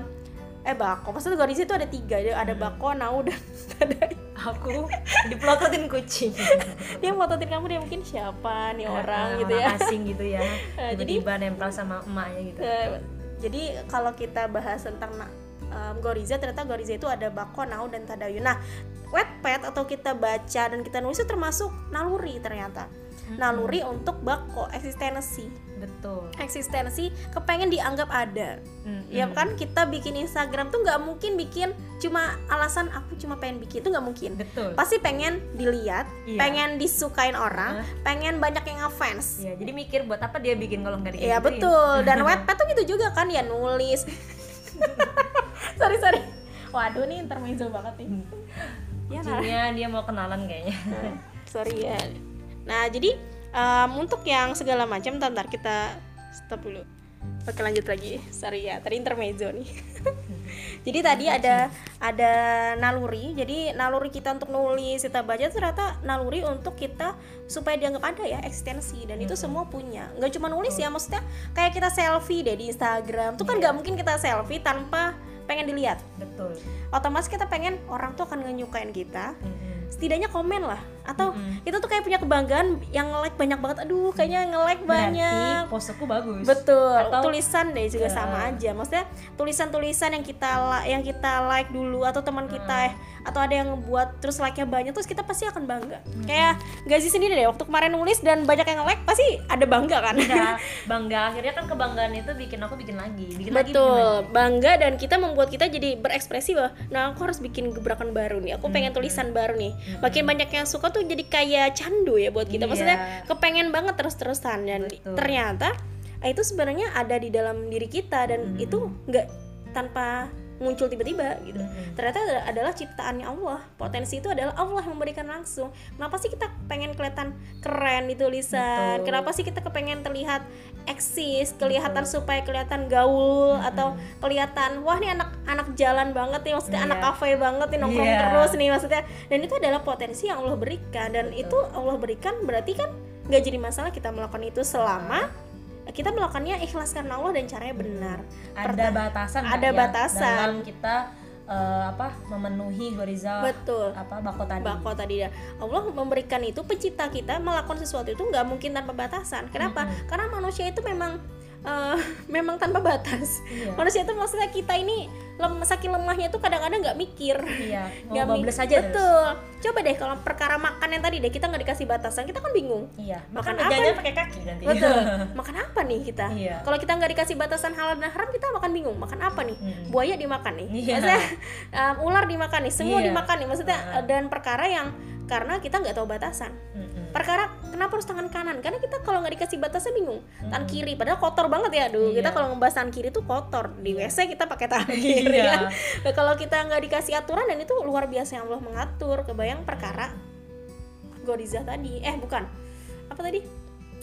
eh bako. Maksudnya Goriza itu ada tiga, ada ada Hmm. bako, nau dan tadai. aku dipelototin kucing Dia mototin kamu dia mungkin siapa nih orang Ah, gitu ya. asing gitu ya Eh, jadi- tiba-tiba nempel sama emaknya gitu Eh, jadi kalau kita bahas tentang em, Goriza ternyata Goriza itu ada bako, nau dan tadayun. Nah, wetpad atau kita baca dan kita nulis itu termasuk naluri ternyata. Naluri untuk bako eksistensi. betul. Eksistensi kepengen dianggap ada. Mm-mm. ya kan kita bikin Instagram tuh nggak mungkin bikin cuma alasan aku cuma pengen bikin itu nggak mungkin. Betul. Pasti pengen dilihat Iya. pengen disukain orang Hah? pengen banyak yang ngefans. Ya jadi mikir buat apa dia bikin kalau nggak Iya betul. Dan wetpad tuh gitu juga kan ya nulis. Sorry sorry. Waduh nih intermezzo banget nih. Ya dia mau kenalan kayaknya. Sorry ya nah jadi em, untuk yang segala macam ntar, ntar kita stop dulu. Oke lanjut lagi. Sorry ya tadi intermezzo nih. Jadi tadi ada ada naluri. Jadi naluri kita untuk nulis kita baca itu ternyata naluri untuk kita supaya dianggap ada ya eksistensi. Dan itu semua punya. Nggak cuma nulis ya maksudnya kayak kita selfie deh di Instagram. Tuh kan Iya. nggak mungkin kita selfie tanpa pengen dilihat. Betul. Otomatis kita pengen orang tuh akan ngenyukain kita. Setidaknya komen lah atau Mm-mm. kita tuh kayak punya kebanggaan yang like banyak banget. Aduh kayaknya nge-like banyak. berarti poseku bagus. Betul. Atau- tulisan deh juga Ya. sama aja. Maksudnya tulisan-tulisan yang kita yang kita like dulu atau teman kita Hmm. eh atau ada yang ngebuat terus like-nya banyak terus kita pasti akan bangga. Kayak Gazi sendiri deh waktu kemarin nulis dan banyak yang like pasti ada bangga kan? Udah bangga. Akhirnya kan kebanggaan itu bikin aku bikin lagi. Bikin lagi bikin Betul, lagi. bangga dan kita membuat kita jadi berekspresi bahwa nah aku harus bikin gebrakan baru nih, aku pengen Hmm. tulisan baru nih. Makin banyak yang suka tuh jadi kayak candu ya buat kita. Maksudnya Iya. kepengen banget terus-terusan dan Betul. ternyata itu sebenarnya ada di dalam diri kita dan Hmm. itu nggak tanpa muncul tiba-tiba gitu. Mm-mm. Ternyata ada- adalah ciptaannya Allah. Potensi itu adalah Allah yang memberikan langsung. Kenapa sih kita pengen kelihatan keren di tulisan? Betul. Kenapa sih kita kepengen terlihat eksis, kelihatan supaya kelihatan gaul atau kelihatan wah nih anak anak jalan banget nih maksudnya Iya. anak kafe banget nih nongkrong Iya. terus nih maksudnya. Dan itu adalah potensi yang Allah berikan dan itu Allah berikan berarti kan nggak jadi masalah kita melakukan itu selama kita melakukannya ikhlas karena Allah dan caranya benar. ada batasan ada ya batasan. dalam kita eh, apa memenuhi Goriza Betul. apa bako tadi bako tadi ya Allah memberikan itu pencipta kita melakukan sesuatu itu nggak mungkin tanpa batasan kenapa Mm-mm. karena manusia itu memang eh, memang tanpa batas Iya. manusia itu maksudnya kita ini lem, saking lemahnya itu kadang-kadang nggak mikir iya mau Nggak mi- bablas aja terus. betul coba deh kalau perkara makan yang tadi deh kita nggak dikasih batasan kita kan bingung iya Makan makan apa pakai kaki nanti betul makan apa nih kita Iya. kalau kita nggak dikasih batasan halal dan haram kita makan bingung makan apa nih Mm-mm. buaya dimakan nih Iya. maksudnya um, ular dimakan nih semua Iya. dimakan nih maksudnya Nah. dan perkara yang karena kita nggak tahu batasan Mm-mm. Perkara kenapa harus tangan kanan? Karena kita kalau nggak dikasih batasnya bingung. Tangan kiri padahal kotor banget ya aduh. Kita Iya. kalau ngebahas tangan kiri tuh kotor. Di Iya. WC kita pakai tangan kiri Iya. kan Nah, kalau kita nggak dikasih aturan dan itu luar biasa yang Allah mengatur. Kebayang perkara Goriza tadi. Eh bukan. Apa tadi?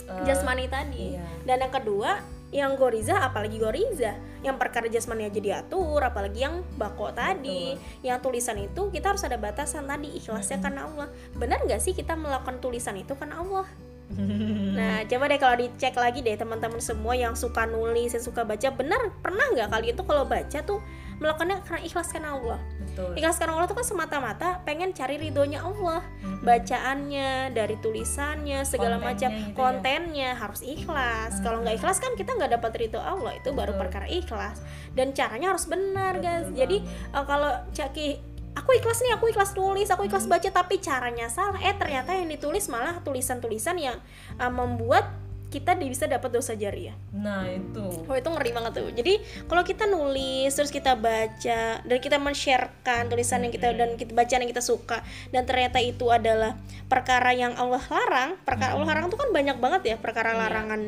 Eh, jasmani tadi. iya. dan yang kedua yang goriza apalagi goriza. Yang perkara jasmani aja diatur apalagi yang bako tadi. Yang tulisan itu kita harus ada batasan tadi ikhlasnya karena Allah. Benar nggak sih kita melakukan tulisan itu karena Allah? Nah coba deh kalau dicek lagi deh teman-teman semua yang suka nulis yang suka baca. Benar pernah nggak kalian tuh kalau baca tuh melakukannya karena ikhlas karena Allah. Betul. Ikhlas karena Allah tuh kan semata-mata pengen cari ridhonya Allah. Mm-mm. bacaannya dari tulisannya segala Kontennya macam. gitu ya. kontennya harus ikhlas. Kalau nggak ikhlas kan kita nggak dapat ridho Allah. Itu baru Betul. perkara ikhlas. Dan caranya harus benar guys. Betul jadi eh, kalau caki aku ikhlas nih aku ikhlas nulis aku ikhlas baca tapi caranya salah. Eh ternyata yang ditulis malah tulisan-tulisan yang eh, membuat kita bisa dapat dosa jariah nah itu Oh itu ngeri banget tuh. Jadi kalau kita nulis terus kita baca dan kita men-sharekan tulisan yang kita dan kita bacaan yang kita suka dan ternyata itu adalah perkara yang Allah larang. Perkara Allah larang itu kan banyak banget ya perkara Iya. larangan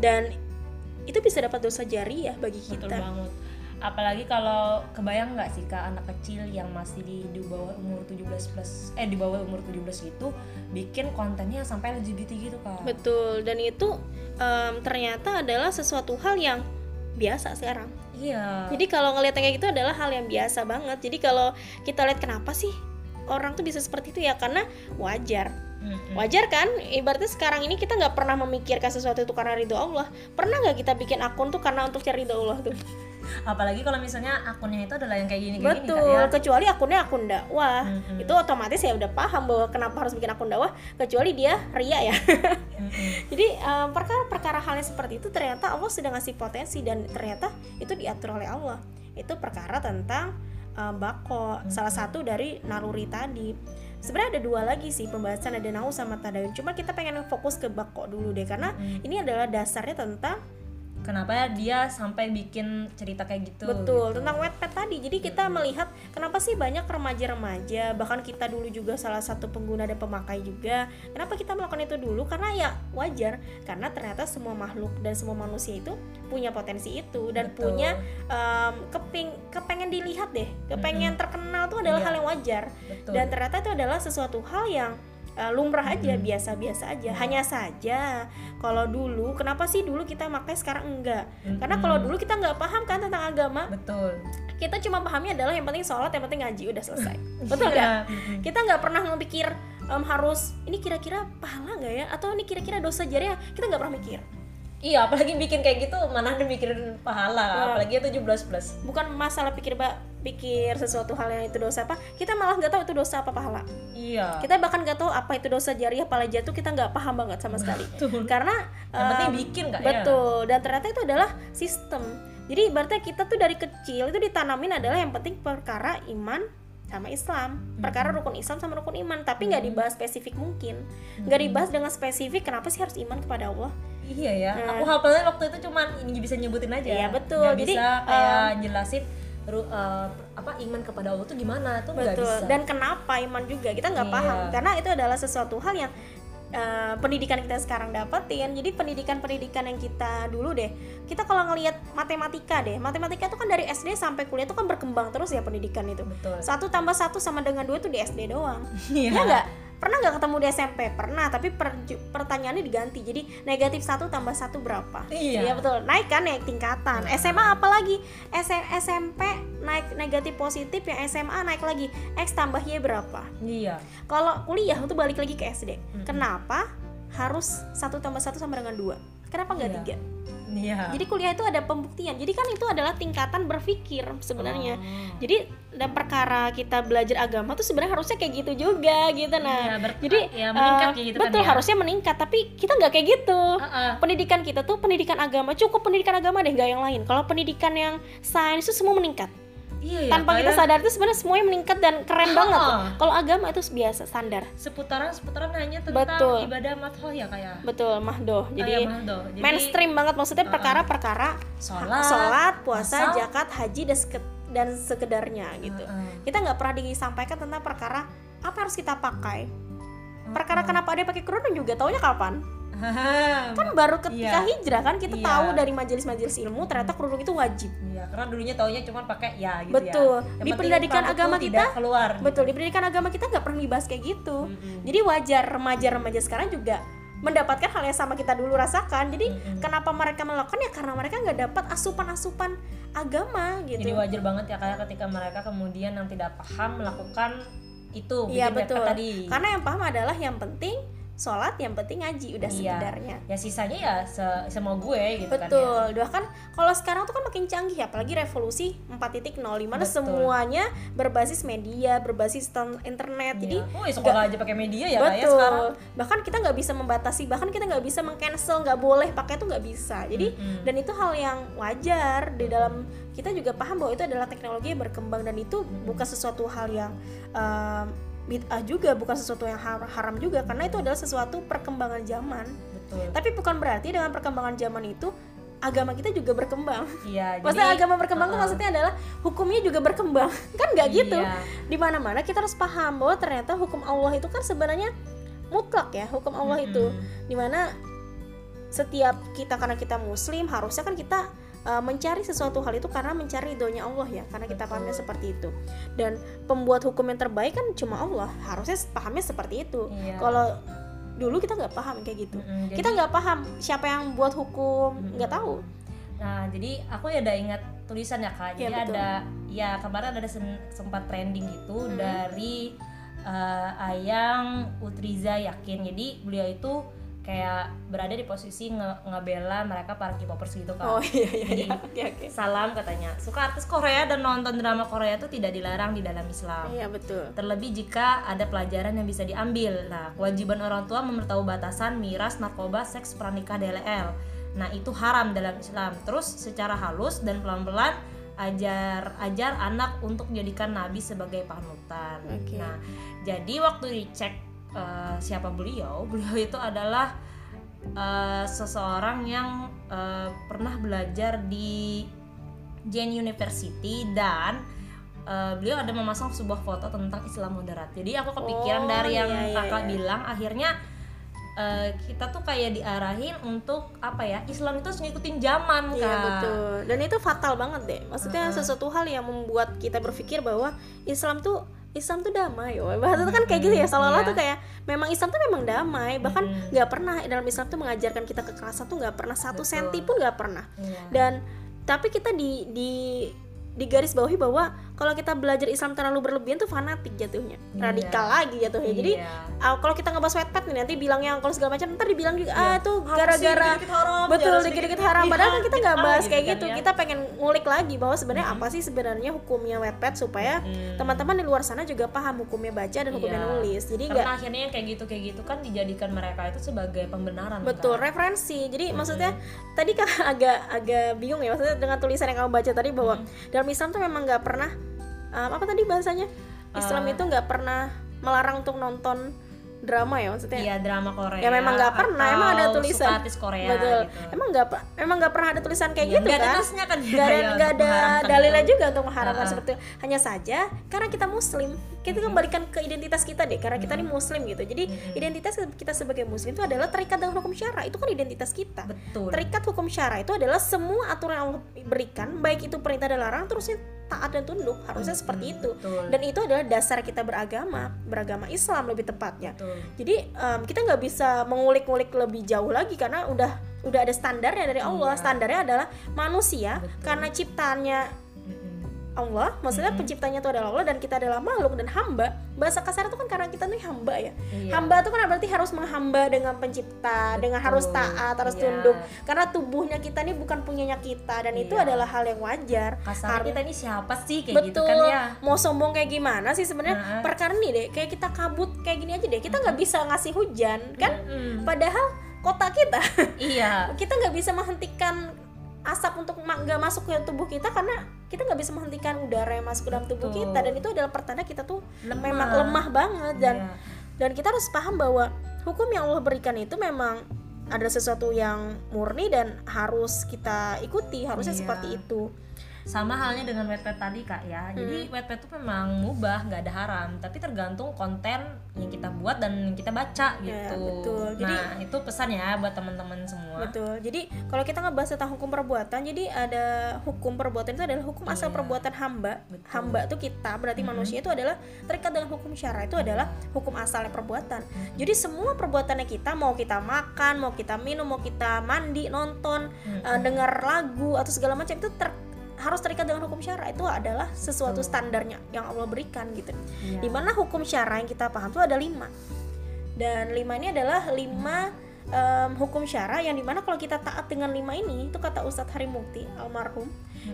dan itu bisa dapat dosa jariah bagi betul kita. banget apalagi kalau kebayang nggak sih kak anak kecil yang masih di, di bawah umur 17 plus eh di bawah umur 17 itu bikin kontennya sampai LGBT gitu kak. Betul. Dan itu em, ternyata adalah sesuatu hal yang biasa sekarang. Iya. Jadi kalau ngeliat yang kayak gitu adalah hal yang biasa banget. Jadi kalau kita lihat kenapa sih orang tuh bisa seperti itu ya? Karena wajar. Wajar kan? Ibaratnya sekarang ini kita nggak pernah memikirkan sesuatu itu karena ridho Allah. Pernah nggak kita bikin akun tuh karena untuk cari ridho Allah tuh apalagi kalau misalnya akunnya itu adalah yang kayak gini kayak betul gini kak ya. Kecuali akunnya akun dakwah. Mm-mm. itu otomatis ya udah paham bahwa kenapa harus bikin akun dakwah kecuali dia ria ya. Mm-mm. jadi perkara-perkara halnya seperti itu ternyata Allah sudah ngasih potensi dan ternyata itu diatur oleh Allah. Itu perkara tentang em, bako. Salah satu dari naluri tadi. Sebenarnya ada dua lagi sih pembahasan ada nau sama tadayun. Cuma kita pengen fokus ke bako dulu deh karena Mm. ini adalah dasarnya tentang kenapa dia sampai bikin cerita kayak gitu Betul, gitu. tentang Wattpad tadi. Jadi kita melihat kenapa sih banyak remaja-remaja, bahkan kita dulu juga salah satu pengguna dan pemakai juga. Kenapa kita melakukan itu dulu? Karena ya wajar, karena ternyata semua makhluk dan semua manusia itu punya potensi itu dan Betul. punya em, keping kepengen dilihat deh, kepengen terkenal tuh adalah Iya. hal yang wajar. betul Dan ternyata itu adalah sesuatu hal yang uh, lumrah aja, biasa-biasa aja. Iya. Hanya saja kalau dulu, kenapa sih dulu kita pakai sekarang enggak? Karena kalau dulu kita nggak paham kan tentang agama, betul kita cuma pahamnya adalah yang penting sholat, yang penting ngaji, udah selesai. Betul Iya, nggak? mm-mm. Kita nggak pernah memikir em, harus ini kira-kira pahala nggak ya? Atau ini kira-kira dosa jariah? Kita nggak pernah mikir. Iya, apalagi bikin kayak gitu mana ada mikirin pahala, Nah. apalagi 17 plus. Bukan masalah pikir mbak pikir sesuatu hal yang itu dosa apa, kita malah nggak tahu itu dosa apa pahala. Iya. Kita bahkan nggak tahu apa itu dosa jariah, pahala jatuh, kita nggak paham banget sama sekali. Betul. Karena Yang penting bikin kak ya. Betul, dan ternyata itu adalah sistem. Jadi ibaratnya kita tuh dari kecil itu ditanamin adalah yang penting perkara iman sama Islam, perkara rukun Islam sama rukun iman, tapi nggak dibahas spesifik mungkin, nggak dibahas dengan spesifik kenapa sih harus iman kepada Allah. Iya ya. Nah. Aku hafalnya waktu itu cuman ini bisa nyebutin aja. Iya, betul. Nggak Jadi, bisa kayak jelasin eh, apa iman kepada Allah tuh gimana tuh nggak Betul. bisa. Dan kenapa iman juga kita nggak Iya. paham karena itu adalah sesuatu hal yang eh, pendidikan kita sekarang dapetin. Jadi pendidikan-pendidikan yang kita dulu deh, kita kalau ngelihat matematika deh, matematika itu kan dari SD sampai kuliah itu kan berkembang terus ya pendidikan itu. betul. Satu tambah satu sama dengan dua itu di SD doang. Iya. Ya nggak? Pernah nggak ketemu di SMP? Pernah, tapi perju- pertanyaannya diganti. Jadi negatif satu tambah satu berapa? Iya. betul. Naik kan naik tingkatan. SMA apalagi? S- SMP naik negatif positif, yang SMA naik lagi. X tambah Y berapa? Iya. Kalau kuliah itu balik lagi ke SD. Mm-mm. Kenapa harus satu tambah satu sama dengan dua? Kenapa nggak Iya. tiga? Iya. Jadi kuliah itu ada pembuktian. Jadi kan itu adalah tingkatan berpikir sebenarnya. Oh. Jadi dan perkara kita belajar agama tuh sebenarnya harusnya kayak gitu juga gitu nah. Ber- Jadi ya, meningkat kayak gitu kan betul ya. harusnya meningkat tapi kita nggak kayak gitu. Pendidikan kita tuh pendidikan agama cukup pendidikan agama deh nggak yang lain. Kalau pendidikan yang sains itu semua meningkat. Iya ya. Tanpa kita sadar itu sebenarnya semuanya meningkat dan keren Ah. banget. Kalau agama itu biasa standar. seputaran seputaran hanya tentang Betul. ibadah madhoh ya kayak. Betul mahdoh. Jadi Jadi mainstream banget maksudnya Ah. perkara-perkara sholat, sholat, puasa, puasa. zakat, haji dan dan sekedarnya gitu. Heeh. Kita nggak pernah disampaikan tentang perkara apa harus kita pakai. Perkara kenapa dia pakai kerudung juga taunya kapan? Kan baru ketika Iya. hijrah kan kita Iya. tahu dari majelis-majelis ilmu ternyata kerudung itu wajib. Iya, karena dulunya taunya cuma pakai ya gitu Betul. ya. Yang Di pendidikan agama kita- keluar. Betul, di pendidikan agama kita nggak pernah dibahas kayak gitu. Mm-mm. Jadi wajar remaja-remaja sekarang juga mendapatkan hal yang sama kita dulu rasakan. Jadi Mm-mm. kenapa mereka melakukan ya karena mereka nggak dapat asupan-asupan agama gitu. Jadi wajar banget ya kayak ketika mereka kemudian yang tidak paham melakukan itu Iya betul. tadi. Karena yang paham adalah yang penting sholat, yang penting ngaji udah Iya. sekedarnya. Ya sisanya ya se semau gue gitu kan ya. Betul, bahkan kalau sekarang tuh kan makin canggih apalagi revolusi 4.0 di mana Betul. semuanya berbasis media, berbasis internet. Jadi Iya. oh, ya sekolah aja pakai media ya kayak betul. sekarang. Bahkan kita nggak bisa membatasi, bahkan kita nggak bisa mengcancel, nggak boleh pakai itu nggak bisa. Jadi Mm-mm. dan itu hal yang wajar di dalam kita juga paham bahwa itu adalah teknologi yang berkembang dan itu bukan sesuatu hal yang um, bid'ah juga, bukan sesuatu yang har- haram juga karena itu adalah sesuatu perkembangan zaman. Betul. Tapi bukan berarti dengan perkembangan zaman itu agama kita juga berkembang. Iya, Maksudnya jadi agama berkembang tuh uh-uh. maksudnya adalah hukumnya juga berkembang. kan nggak gitu. Iya. Di mana-mana kita harus paham bahwa ternyata hukum Allah itu kan sebenarnya mutlak ya, hukum Allah itu. Mm-mm. Di mana setiap kita karena kita muslim harusnya kan kita uh, mencari sesuatu hal itu karena mencari ridhonya Allah ya karena kita pahamnya seperti itu dan pembuat hukum yang terbaik kan cuma Allah harusnya pahamnya seperti itu Iya. kalau dulu kita nggak paham kayak gitu Mm-mm, kita jadi- nggak paham siapa yang buat hukum nggak Mm-mm. tahu Nah, jadi aku ya udah ingat tulisan ya kak. Iya, Jadi betul. ada ya kemarin ada sempat trending gitu Hmm. dari eh, Ayang Utriza Yakin. Jadi beliau itu kayak berada di posisi nge- ngebela mereka para K-popers gitu kak. oh iya iya Jadi, iya oke Salam katanya. Suka artis Korea dan nonton drama Korea itu tidak dilarang di dalam Islam. iya betul Terlebih jika ada pelajaran yang bisa diambil. Nah, kewajiban orang tua memberitahu batasan miras, narkoba, seks, pranikah, DLL. Nah, itu haram dalam Islam. Terus secara halus dan pelan-pelan ajar ajar anak untuk menjadikan nabi sebagai panutan. Oke. Nah, jadi waktu dicek eh, siapa beliau, beliau itu adalah eh, seseorang yang eh, pernah belajar di Jane University dan eh, beliau ada memasang sebuah foto tentang Islam moderat. Jadi aku kepikiran Oh, dari yang iya, iya, kakak iya. bilang, akhirnya eh, kita tuh kayak diarahin untuk apa ya? Islam itu harus ngikutin zaman Iya kak. betul dan itu fatal banget deh maksudnya Mm-mm. sesuatu hal yang membuat kita berpikir bahwa Islam tuh Islam tuh damai ya bahasa itu kan kayak gitu ya seolah-olah Iya. tuh kayak memang Islam tuh memang damai bahkan Mm-mm. nggak pernah dalam Islam tuh mengajarkan kita kekerasan tuh nggak pernah satu Betul. senti pun nggak pernah Iya. dan tapi kita di di di garis bawahi bahwa kalau kita belajar Islam terlalu berlebihan tuh fanatik jatuhnya. Iya. radikal lagi jatuhnya. Jadi Iya. ah, kalau kita ngebahas wetpad nih nanti bilangnya kalau segala macam ntar dibilang juga Iya. ah sih, gara-gara betul dikit-dikit haram. Padahal kan kita nggak bahas gitu kayak gitu. kita pengen ngulik lagi bahwa sebenarnya apa sih sebenarnya hukumnya wetpad supaya teman-teman di luar sana juga paham hukumnya baca dan hukumnya Iya. nulis. Jadi nggak akhirnya yang kayak gitu kayak gitu kan dijadikan mereka itu sebagai pembenaran betul kan? referensi. Jadi maksudnya tadi kan agak agak bingung ya maksudnya dengan tulisan yang kamu baca tadi bahwa dalam Islam tuh memang nggak pernah um, apa tadi bahasanya Islam Eh. itu nggak pernah melarang untuk nonton drama ya maksudnya Iya drama Korea. Ya, memang nggak pernah, emang ada tulisan. artis Korea betul gitu. emang nggak emang nggak pernah ada tulisan kayak Iya, gitu ada kan nasnya kan nggak ada ya, nggak untuk ada mengharamkan dalilnya itu. juga untuk mengharapkan Ah, ah. seperti itu hanya saja karena kita muslim kita kembalikan ke identitas kita deh karena kita ini muslim gitu jadi identitas kita sebagai muslim itu adalah terikat dengan hukum syara itu kan identitas kita Betul. terikat hukum syara itu adalah semua aturan yang Allah berikan baik itu perintah dan larang terusnya taat dan tunduk harusnya seperti itu betul. dan itu adalah dasar kita beragama beragama Islam lebih tepatnya Betul. jadi em, kita nggak bisa mengulik-ngulik lebih jauh lagi karena udah udah ada standarnya dari Allah Iya. standarnya adalah manusia Betul. karena ciptaannya. Allah maksudnya penciptanya itu adalah Allah dan kita adalah makhluk dan hamba bahasa kasar itu kan karena kita nih hamba ya Iya. hamba itu kan berarti harus menghamba dengan pencipta dengan harus taat harus Iya. tunduk karena tubuhnya kita ini bukan punyanya kita dan itu Iya. adalah hal yang wajar Har- kita ini siapa sih kayak gitu betul kan ya. mau sombong kayak gimana sih sebenarnya Nah. perkara nih deh kayak kita kabut kayak gini aja deh kita nggak bisa ngasih hujan kan Mm-mm. padahal kota kita Iya. kita nggak bisa menghentikan asap untuk nggak masuk ke tubuh kita karena kita nggak bisa menghentikan udara yang masuk ke dalam tubuh Betul. kita dan itu adalah pertanda kita tuh Lemah. memang lemah banget dan Iya. dan kita harus paham bahwa hukum yang Allah berikan itu memang ada sesuatu yang murni dan harus kita ikuti harusnya Iya. seperti itu sama halnya dengan wetpad tadi kak ya jadi Hmm. wetpad itu memang mubah nggak ada haram tapi tergantung konten yang kita buat dan yang kita baca gitu Ya, betul. Jadi- nah itu pesan ya buat teman-teman semua Betul. Jadi kalau kita ngebahas tentang hukum perbuatan, jadi ada hukum perbuatan itu adalah hukum asal Iya. perbuatan hamba. Betul. Hamba itu kita, berarti manusia itu adalah terikat dengan hukum syara itu adalah hukum asalnya perbuatan. Jadi semua perbuatannya kita mau kita makan, mau kita minum, mau kita mandi, nonton, eh, dengar lagu atau segala macam itu ter- harus terikat dengan hukum syara itu adalah sesuatu standarnya yang Allah berikan gitu. Iya. Di mana hukum syara yang kita paham itu ada lima dan lima ini adalah lima em, hukum syara yang di mana kalau kita taat dengan lima ini itu kata Ustadz Harimukti almarhum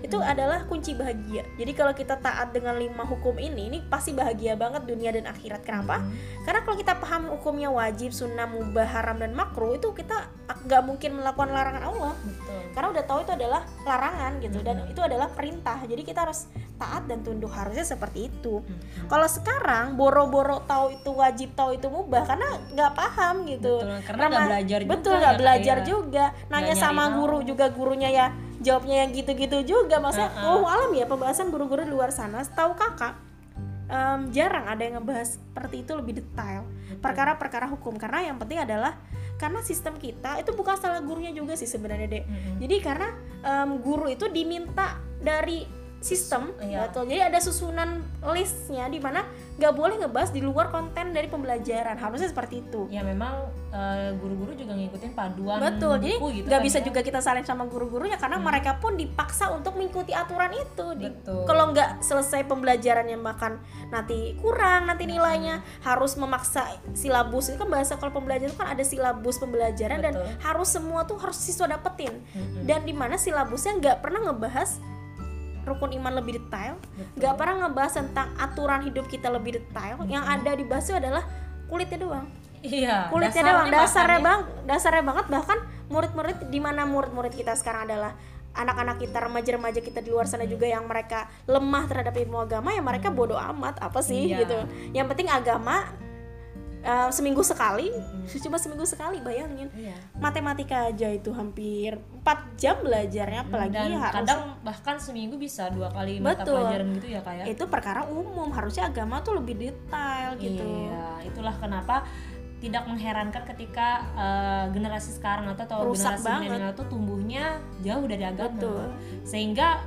itu adalah kunci bahagia. Jadi kalau kita taat dengan lima hukum ini ini pasti bahagia banget dunia dan akhirat. Kenapa? Karena kalau kita paham hukumnya wajib sunnah mubah haram dan makruh itu kita nggak mungkin melakukan larangan Allah. Betul. Karena udah tahu itu adalah larangan gitu dan itu adalah perintah. Jadi kita harus taat dan tunduk harusnya seperti itu. Kalau sekarang boro-boro tahu itu wajib tahu itu mubah karena nggak paham gitu. Betul, karena nggak belajar juga betul ya, nggak Kak, belajar ya. juga. Nanya sama guru juga gurunya ya jawabnya yang gitu-gitu juga. Maksudnya Uh-uh. oh alam ya pembahasan guru-guru di luar sana. Tahu kakak em, jarang ada yang ngebahas seperti itu lebih detail. Perkara-perkara hukum. Karena yang penting adalah karena sistem kita itu bukan salah gurunya juga sih sebenarnya deh Mm-mm. jadi karena em, guru itu diminta dari sistem Iya. betul jadi ada susunan listnya di mana nggak boleh ngebahas di luar konten dari pembelajaran harusnya seperti itu ya memang eh, guru-guru juga ngikutin paduan betul jadi gitu nggak kan bisa ya. juga kita salin sama guru-gurunya karena mereka pun dipaksa untuk mengikuti aturan itu Di- Betul. kalau nggak selesai pembelajarannya bahkan nanti kurang nanti nilainya harus memaksa silabus itu kan bahasa kalau pembelajaran itu kan ada silabus pembelajaran dan Betul. harus semua tuh harus siswa dapetin Mm-mm. dan di mana silabusnya nggak pernah ngebahas rukun iman lebih detail. Betul. nggak pernah ngebahas tentang aturan hidup kita lebih detail. Yang ada dibahas itu adalah kulitnya doang. Iya kulitnya dasarnya doang. Dasarnya ya. bang dasarnya banget. Bahkan murid-murid di mana murid-murid kita sekarang adalah anak-anak kita remaja-remaja kita di luar sana juga yang mereka lemah terhadap ilmu agama ya mereka bodoh amat. Apa sih Iya. gitu. Yang penting agama eh, seminggu sekali cuma seminggu sekali bayangin Iya. matematika aja itu hampir 4 jam belajarnya apalagi dan harus kadang bahkan seminggu bisa dua kali mata Betul. pelajaran gitu ya kayak itu perkara umum harusnya agama tuh lebih detail gitu Iya, itulah kenapa tidak mengherankan ketika eh, generasi sekarang atau, atau Rusak generasi milenial itu tumbuhnya jauh dari agama. Betul. Sehingga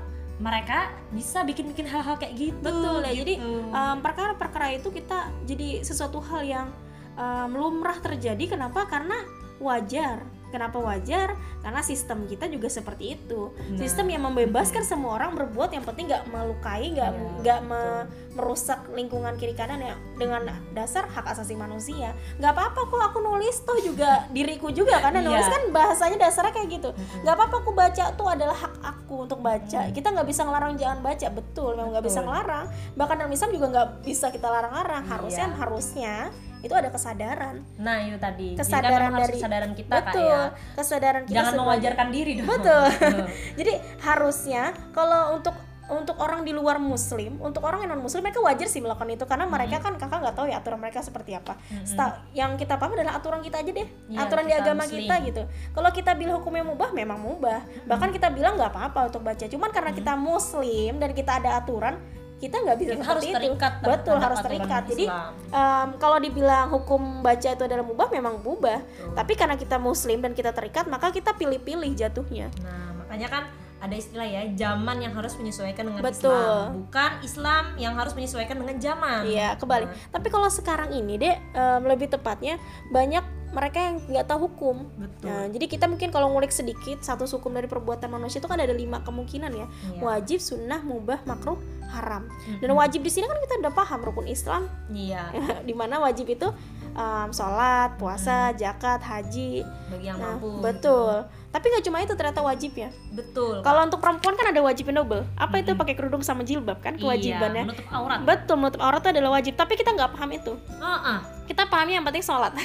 mereka bisa bikin-bikin hal-hal kayak gitu. Betul ya. Jadi gitu. um, perkara-perkara itu kita jadi sesuatu hal yang um, lumrah terjadi. Kenapa? Karena wajar. Kenapa wajar? Karena sistem kita juga seperti itu. Nah. Sistem yang membebaskan semua orang berbuat yang penting nggak melukai, nggak Iya, nggak me- merusak lingkungan kiri kanan ya dengan dasar hak asasi manusia. Nggak apa-apa kok aku nulis toh juga diriku juga karena Iya. nulis kan bahasanya dasarnya kayak gitu. Nggak apa-apa aku baca tuh adalah hak aku untuk baca. Kita nggak bisa ngelarang jangan baca, betul. Memang nggak bisa ngelarang. Bahkan dalam Islam juga nggak bisa kita larang-larang. Harusnya Iya. harusnya itu ada kesadaran. nah, itu tadi. Jadi kan Kesadaran dari kesadaran kita Kak betul. ya. Kesadaran kita Jangan sebagai- mewajarkan diri dong. Betul. Jadi harusnya kalau untuk untuk orang di luar muslim, untuk orang yang non muslim mereka wajar sih melakukan itu karena mereka kan kakak nggak tahu ya aturan mereka seperti apa. Sta- yang kita paham adalah aturan kita aja deh, Iya, aturan di agama muslim. kita gitu. Kalau kita bilang hukumnya mubah, memang mubah. Bahkan kita bilang nggak apa-apa untuk baca. Cuman karena kita muslim dan kita ada aturan, kita nggak bisa Kita seperti harus itu. terikat Betul terhadap harus terikat. Jadi Islam. em, kalau dibilang hukum baca itu adalah mubah, memang mubah. Betul. Tapi karena kita muslim dan kita terikat, maka kita pilih-pilih jatuhnya. Nah, makanya kan ada istilah ya, zaman yang harus menyesuaikan dengan Betul. Islam, bukan Islam yang harus menyesuaikan dengan zaman. Iya, kebalik. Tapi kalau sekarang ini deh em, lebih tepatnya banyak mereka yang nggak tahu hukum. Betul. Nah, jadi kita mungkin kalau ngulik sedikit satu hukum dari perbuatan manusia itu kan ada lima kemungkinan ya. Iya. Wajib, sunnah, mubah, makruh, haram. Dan wajib di sini kan kita udah paham rukun Islam Iya, di mana wajib itu em, sholat, puasa, zakat, haji. bagi yang Nah, mampu. betul. Tapi nggak cuma itu ternyata wajibnya. Betul. Kalau untuk perempuan kan ada wajib double. Apa itu pakai kerudung sama jilbab kan kewajibannya? Iya, menutup aurat. Betul, menutup aurat itu adalah wajib. Tapi kita nggak paham itu. Heeh. Kita pahamnya yang penting sholat.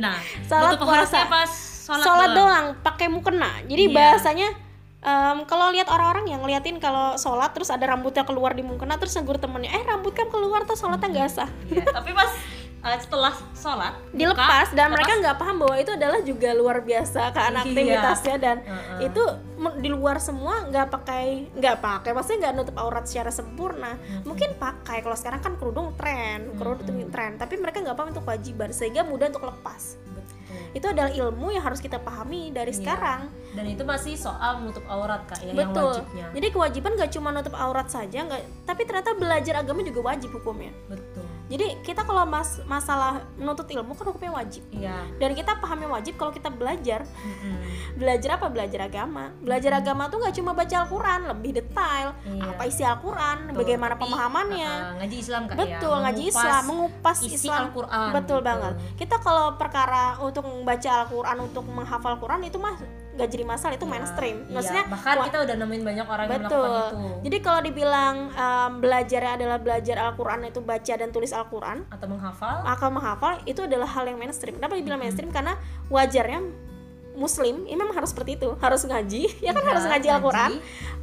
Nah, Sholat, puasa. pas sholat, sholat doang. doang, pakai mukena. Jadi Iya. bahasanya em, kalau lihat orang-orang yang ngeliatin kalau sholat terus ada rambutnya keluar di mukena terus negur temennya, eh rambut kan keluar tuh sholatnya nggak sah. Iya, tapi pas uh, setelah sholat Dilepas buka, dan lepas, mereka nggak paham bahwa itu adalah juga luar biasa kan Iya. aktivitasnya dan Heeh. itu di luar semua nggak pakai nggak pakai maksudnya nggak nutup aurat secara sempurna mungkin pakai kalau sekarang kan kerudung tren kerudung itu tren tapi mereka nggak paham itu kewajiban sehingga mudah untuk lepas Betul. itu adalah ilmu yang harus kita pahami dari Iya. sekarang Dan itu masih soal menutup aurat kak ya yang betul wajibnya. jadi kewajiban nggak cuma nutup aurat saja nggak tapi ternyata belajar agama juga wajib hukumnya Betul. Jadi kita kalau mas masalah menuntut ilmu kan hukumnya wajib Iya. dan kita pahamnya wajib kalau kita belajar Mm-mm. belajar apa belajar agama belajar agama tuh nggak cuma baca Al-Quran lebih detail Iya. apa isi Al-Quran Betul. bagaimana Tapi, pemahamannya uh, ngaji Islam ya. betul ngaji mengupas Islam mengupas isi Islam Al-Quran, betul gitu. banget kita kalau perkara untuk membaca Al-Quran untuk menghafal Quran itu mah nggak jadi masalah itu Iya, mainstream iya. maksudnya bahkan wa- kita udah nemuin banyak orang yang betul melakukan itu jadi kalau dibilang um, belajarnya adalah belajar Al-Quran itu baca dan tulis Al-Quran atau menghafal akal menghafal itu adalah hal yang mainstream. Kenapa dibilang mainstream? Karena wajarnya Muslim ini memang harus seperti itu, harus ngaji, ya kan Iya, harus ngaji ngaji. Al-Quran.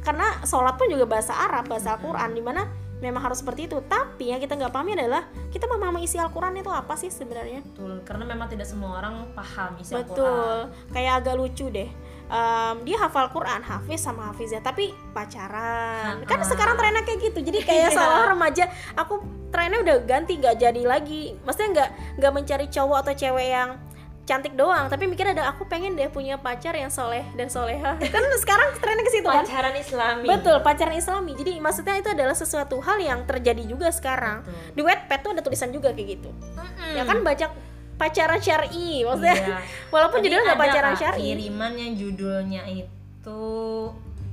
Karena sholat pun juga bahasa Arab, bahasa Al-Quran, di mana memang harus seperti itu. Tapi yang kita nggak pahami adalah kita memahami isi Al-Quran itu apa sih sebenarnya? betul karena memang tidak semua orang paham isi Al-Quran Betul, kayak agak lucu deh. Em, dia hafal Quran, hafiz sama hafiznya, tapi pacaran. Kan sekarang trennya kayak gitu. Jadi kayak seolah remaja, aku trennya udah ganti, nggak jadi lagi. Maksudnya nggak nggak mencari cowok atau cewek yang cantik doang tapi mikir ada aku pengen deh punya pacar yang soleh dan soleha. Kan sekarang trennya ke situ kan? Pacaran islami. Betul pacaran islami. Jadi maksudnya itu adalah sesuatu hal yang terjadi juga sekarang. Betul. di Wattpad tuh ada tulisan juga kayak gitu. Mm-mm. ya kan baca pacaran syari maksudnya. Iya. walaupun Tadi judulnya nggak ada, pacaran syari. kiriman yang judulnya itu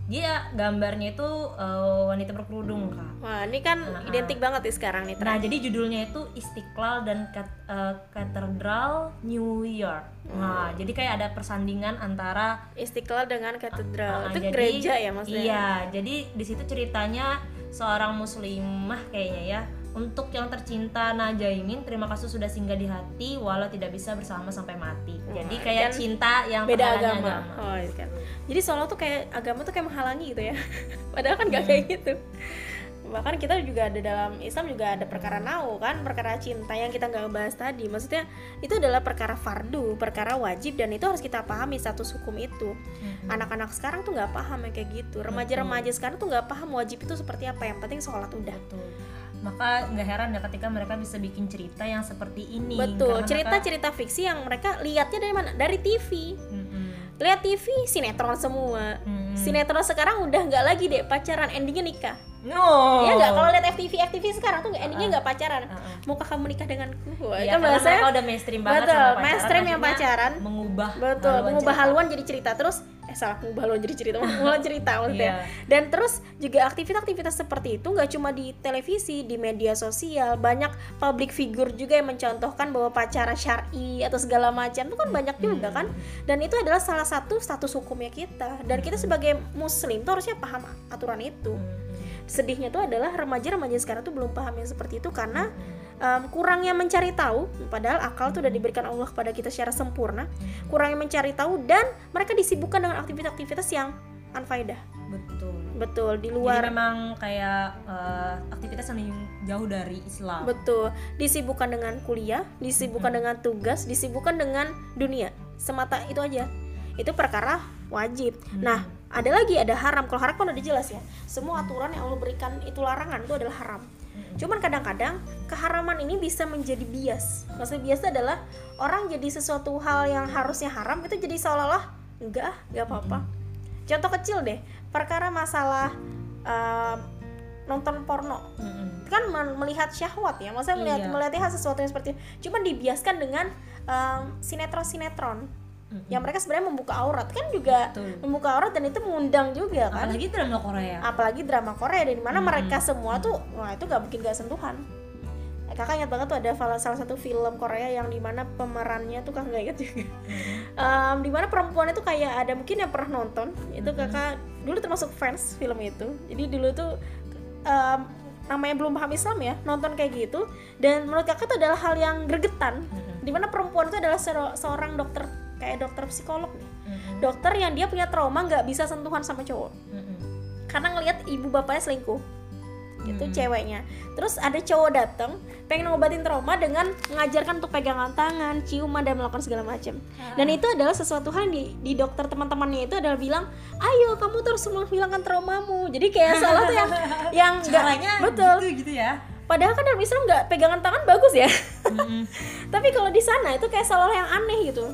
dia gambarnya itu eh, wanita berkerudung kak. Wah ini kan Nah, identik banget nih sekarang nih Nah, jadi judulnya itu Istiqlal dan Kat- eh, Katedral New York. Nah, jadi kayak ada persandingan antara istiqlal dengan katedral. Ah, itu jadi- gereja ya maksudnya? Iya, jadi di situ ceritanya seorang muslimah kayaknya ya. Untuk yang tercinta Najaimin, terima kasih sudah singgah di hati walau tidak bisa bersama sampai mati. Jadi Wah, kayak kan cinta yang beda penghalangnya agama. Oh, iya kan. Jadi seolah tuh kayak agama tuh kayak menghalangi gitu ya. Padahal kan gak Hmm. kayak gitu. Bahkan kita juga ada dalam Islam juga ada perkara nau kan, perkara cinta yang kita nggak bahas tadi. Maksudnya itu adalah perkara fardu, perkara wajib dan itu harus kita pahami status hukum itu. Mhm. Anak-anak sekarang tuh nggak paham yang kayak gitu. Remaja-remaja sekarang tuh nggak paham wajib itu seperti apa. Yang penting sholat udah. Betul. Maka nggak heran ya ketika mereka bisa bikin cerita yang seperti ini. Betul. Mereka- Cerita-cerita fiksi yang mereka lihatnya dari mana? Dari TV. Mm-mm. Lihat TV, sinetron semua. Mm-mm. Sinetron sekarang udah nggak lagi deh pacaran, endingnya nikah. No. Iya nggak? Kalau lihat FTV, FTV sekarang tuh nggak endingnya nggak pacaran. Uh-uh. Maukah kamu nikah denganku? Iya, kan karena bahasanya mereka udah mainstream banget betul, sama pacaran, mainstream yang pacaran. mengubah betul, haluan mengubah cerita. haluan jadi cerita terus eh salah mengubah haluan jadi cerita, mengubah cerita maksudnya. Iya. Dan terus juga aktivitas-aktivitas seperti itu nggak cuma di televisi, di media sosial, banyak public figure juga yang mencontohkan bahwa pacaran syar'i atau segala macam itu kan banyak juga kan. Dan itu adalah salah satu status hukumnya kita. Dan kita sebagai muslim tuh harusnya paham aturan itu Mm-mm. Sedihnya tuh adalah remaja-remaja sekarang tuh belum paham yang seperti itu karena em, kurangnya mencari tahu padahal akal tuh udah diberikan Allah kepada kita secara sempurna kurangnya mencari tahu dan mereka disibukkan dengan aktivitas-aktivitas yang unfaedah. Betul. Betul di Jadi luar memang kayak eh, aktivitas yang jauh dari Islam. betul disibukkan dengan kuliah disibukkan dengan tugas disibukkan dengan dunia semata itu aja. Itu perkara wajib. Nah ada lagi ada haram. Kalau haram kan udah jelas ya. Semua aturan yang Allah berikan itu larangan itu adalah haram. Cuman kadang-kadang keharaman ini bisa menjadi bias. Maksudnya bias adalah orang jadi sesuatu hal yang harusnya haram itu jadi seolah-olah enggak, enggak apa-apa. Contoh kecil deh, perkara masalah um, nonton porno. Itu kan melihat syahwat ya maksudnya melihat Iya. melihat sesuatu yang seperti cuman dibiaskan dengan um, sinetron sinetron Mm-mm. yang mereka sebenarnya membuka aurat kan juga Betul. membuka aurat dan itu mengundang juga kan Apalagi drama Korea. apalagi drama Korea dan di mana Hmm. mereka semua tuh wah itu gak mungkin gak sentuhan kakak ingat banget tuh ada salah, satu film Korea yang di mana pemerannya tuh kakak nggak ingat juga Em, di mana perempuan itu kayak ada mungkin yang pernah nonton itu Hmm. kakak dulu termasuk fans film itu jadi dulu tuh em, namanya belum paham Islam ya nonton kayak gitu dan menurut kakak itu adalah hal yang gregetan Mm-mm. di mana perempuan itu adalah seorang dokter kayak dokter psikolog nih Mm-mm. dokter yang dia punya trauma nggak bisa sentuhan sama cowok Mm-mm. karena ngelihat ibu bapaknya selingkuh itu Hmm. ceweknya terus ada cowok datang pengen ngobatin trauma dengan mengajarkan untuk pegangan tangan ciuman dan melakukan segala macam dan itu adalah sesuatu hal yang di, di dokter teman-temannya itu adalah bilang ayo kamu terus menghilangkan traumamu jadi kayak seolah tuh yang yang Caranya betul gitu gitu ya. padahal kan dalam Islam nggak pegangan tangan bagus ya Mm-mm. tapi kalau di sana itu kayak seolah yang aneh gitu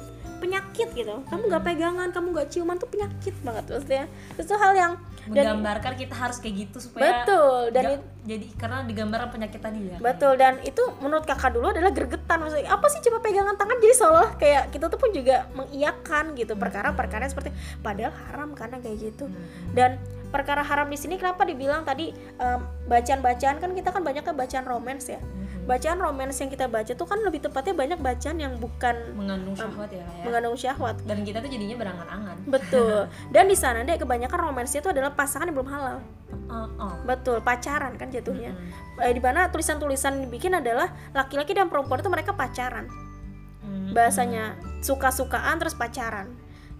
penyakit gitu kamu nggak pegangan kamu nggak ciuman tuh penyakit banget maksudnya itu hal yang dan Menggambarkan kita harus kayak gitu supaya betul dan Ja- jadi karena digambarkan penyakit tadi ya. Betul dan itu menurut kakak dulu adalah gergetan maksudnya apa sih coba pegangan tangan jadi seolah kayak kita tuh pun juga mengiyakan gitu perkara-perkara seperti padahal haram karena kayak gitu Hmm. dan perkara haram di sini kenapa dibilang tadi em, bacaan-bacaan kan kita kan banyaknya bacaan romance ya Mm-mm. Bacaan romance yang kita baca tuh kan lebih tepatnya banyak bacaan yang bukan mengandung syahwat ya, ya. mengandung syahwat. Dan kita tuh jadinya berangan-angan. betul. Dan di sana deh kebanyakan romance itu adalah pasangan yang belum halal. Oh, oh. betul pacaran kan jatuhnya. Mm-mm. eh, di mana tulisan-tulisan dibikin adalah laki-laki dan perempuan itu mereka pacaran. Bahasanya suka-sukaan terus pacaran.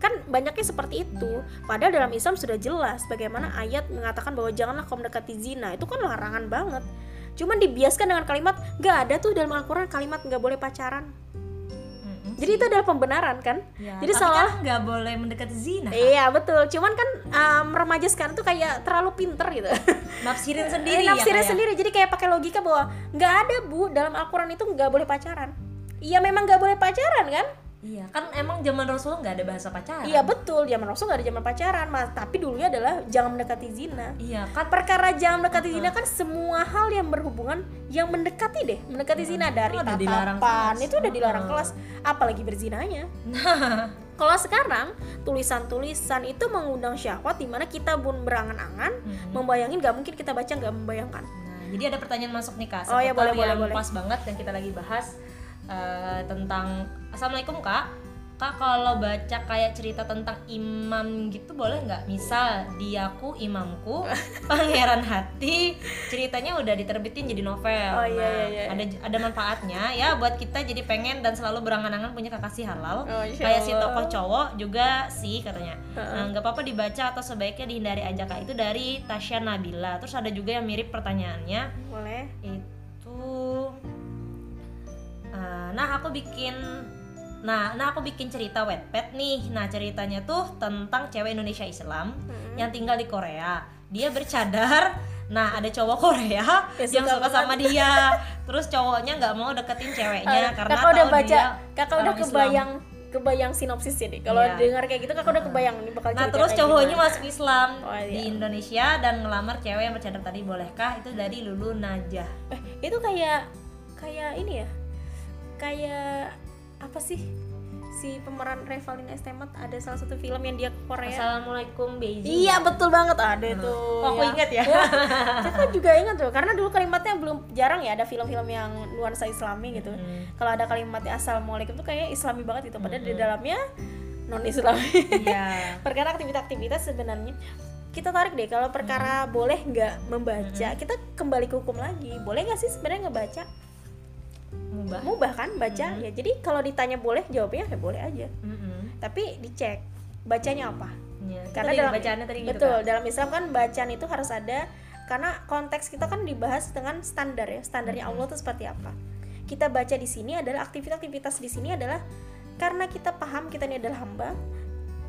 Kan banyaknya seperti itu. Padahal dalam Islam sudah jelas bagaimana ayat mengatakan bahwa janganlah kau mendekati zina. Itu kan larangan banget cuman dibiaskan dengan kalimat nggak ada tuh dalam Al-Quran kalimat nggak boleh pacaran. Jadi itu adalah pembenaran kan? Ya, jadi kan nggak boleh mendekati zina. iya betul. Cuman kan um, remaja sekarang tuh kayak terlalu pinter gitu. Nafsirin Eh, sendiri ya. nafsirnya kayak. sendiri. Jadi kayak pakai logika bahwa nggak ada bu dalam Al-Quran itu nggak boleh pacaran. Iya memang nggak boleh pacaran kan Iya, kan emang zaman Rasul nggak ada bahasa pacaran. Iya betul, zaman Rasul gak ada zaman pacaran, mas. Tapi dulunya adalah jangan mendekati zina. Iya, kan Perkara jangan mendekati zina kan semua hal yang berhubungan yang mendekati deh, mendekati zina dari udah dilarang tatapan itu udah dilarang kelas, apalagi berzinanya. Kalau sekarang tulisan-tulisan itu mengundang syahwat di mana kita pun berangan-angan, Mhm. membayangin nggak mungkin kita baca nggak membayangkan. Nah, jadi ada pertanyaan masuk nih kak. Oh, iya, boleh, boleh, boleh. Pas banget yang kita lagi bahas eh, tentang Assalamualaikum kak. Kak kalau baca kayak cerita tentang imam gitu boleh nggak? Misal diaku imamku, pangeran hati, ceritanya udah diterbitin jadi novel. Oh, iya, Nah, iya, iya. Ada ada manfaatnya ya buat kita jadi pengen dan selalu berangan-angan punya kekasih halal. Oh, kayak si tokoh cowok juga sih katanya. Nah, nggak apa-apa dibaca atau sebaiknya dihindari aja kak. Itu dari Tasya Nabila. Terus ada juga yang mirip pertanyaannya Boleh. itu uh, nah aku bikin nah nah aku bikin cerita wetpad nih nah ceritanya tuh tentang cewek Indonesia Islam Mm-mm. yang tinggal di Korea dia bercadar nah ada cowok Korea Ya, yang suka sama dia terus cowoknya nggak mau deketin ceweknya Eh, karena kakak udah baca, dia kakak udah orang Islam. kebayang kebayang sinopsisnya deh. Kalau Iya. dengar kayak gitu kakak udah kebayang nih bakal Nah terus cowoknya gimana. masuk Islam Oh, iya. di Indonesia dan ngelamar cewek yang bercadar tadi bolehkah? Itu dari Lulu Najah. Eh, itu kayak kayak ini ya kayak apa sih si pemeran Revalina S. Temat ada salah satu film yang dia ke Korea Assalamualaikum Beijing. iya betul banget ada Hmm. tuh Kok aku ingat ya? Kakak juga ingat tuh karena dulu kalimatnya belum jarang ya ada film-film yang nuansa islami gitu Hmm. kalau ada kalimatnya assalamualaikum tuh kayak islami banget gitu padahal di Mm-mm. dalamnya non islami Iya. perkara aktivitas-aktivitas sebenarnya kita tarik deh kalau perkara boleh nggak membaca kita kembali ke hukum lagi boleh nggak sih sebenarnya ngebaca Mubah. mubah kan baca Mhm. ya jadi kalau ditanya boleh jawabnya ya boleh aja Mm-mm. tapi dicek bacanya apa Iya. karena dalam bacaannya tadi gitu. betul Kak. dalam Islam kan bacaan itu harus ada karena konteks kita kan dibahas dengan standar ya standarnya Mhm. Allah itu seperti apa kita baca di sini adalah aktivitas-aktivitas di sini adalah karena kita paham kita ini adalah hamba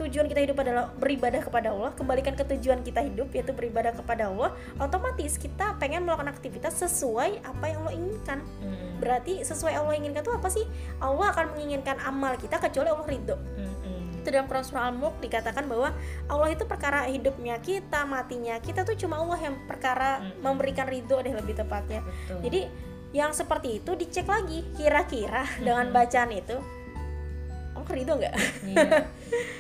tujuan kita hidup adalah beribadah kepada Allah kembalikan ke tujuan kita hidup yaitu beribadah kepada Allah otomatis kita pengen melakukan aktivitas sesuai apa yang Allah inginkan Mm-mm. berarti sesuai Allah inginkan itu apa sih Allah akan menginginkan amal kita kecuali Allah ridho Mm-mm. itu dalam Quran surah Al-Mulk dikatakan bahwa Allah itu perkara hidupnya kita matinya kita tuh cuma Allah yang perkara Mm-mm. memberikan ridho deh lebih tepatnya Betul. jadi yang seperti itu dicek lagi kira-kira dengan Mm-mm. bacaan itu Allah ridho nggak Iya.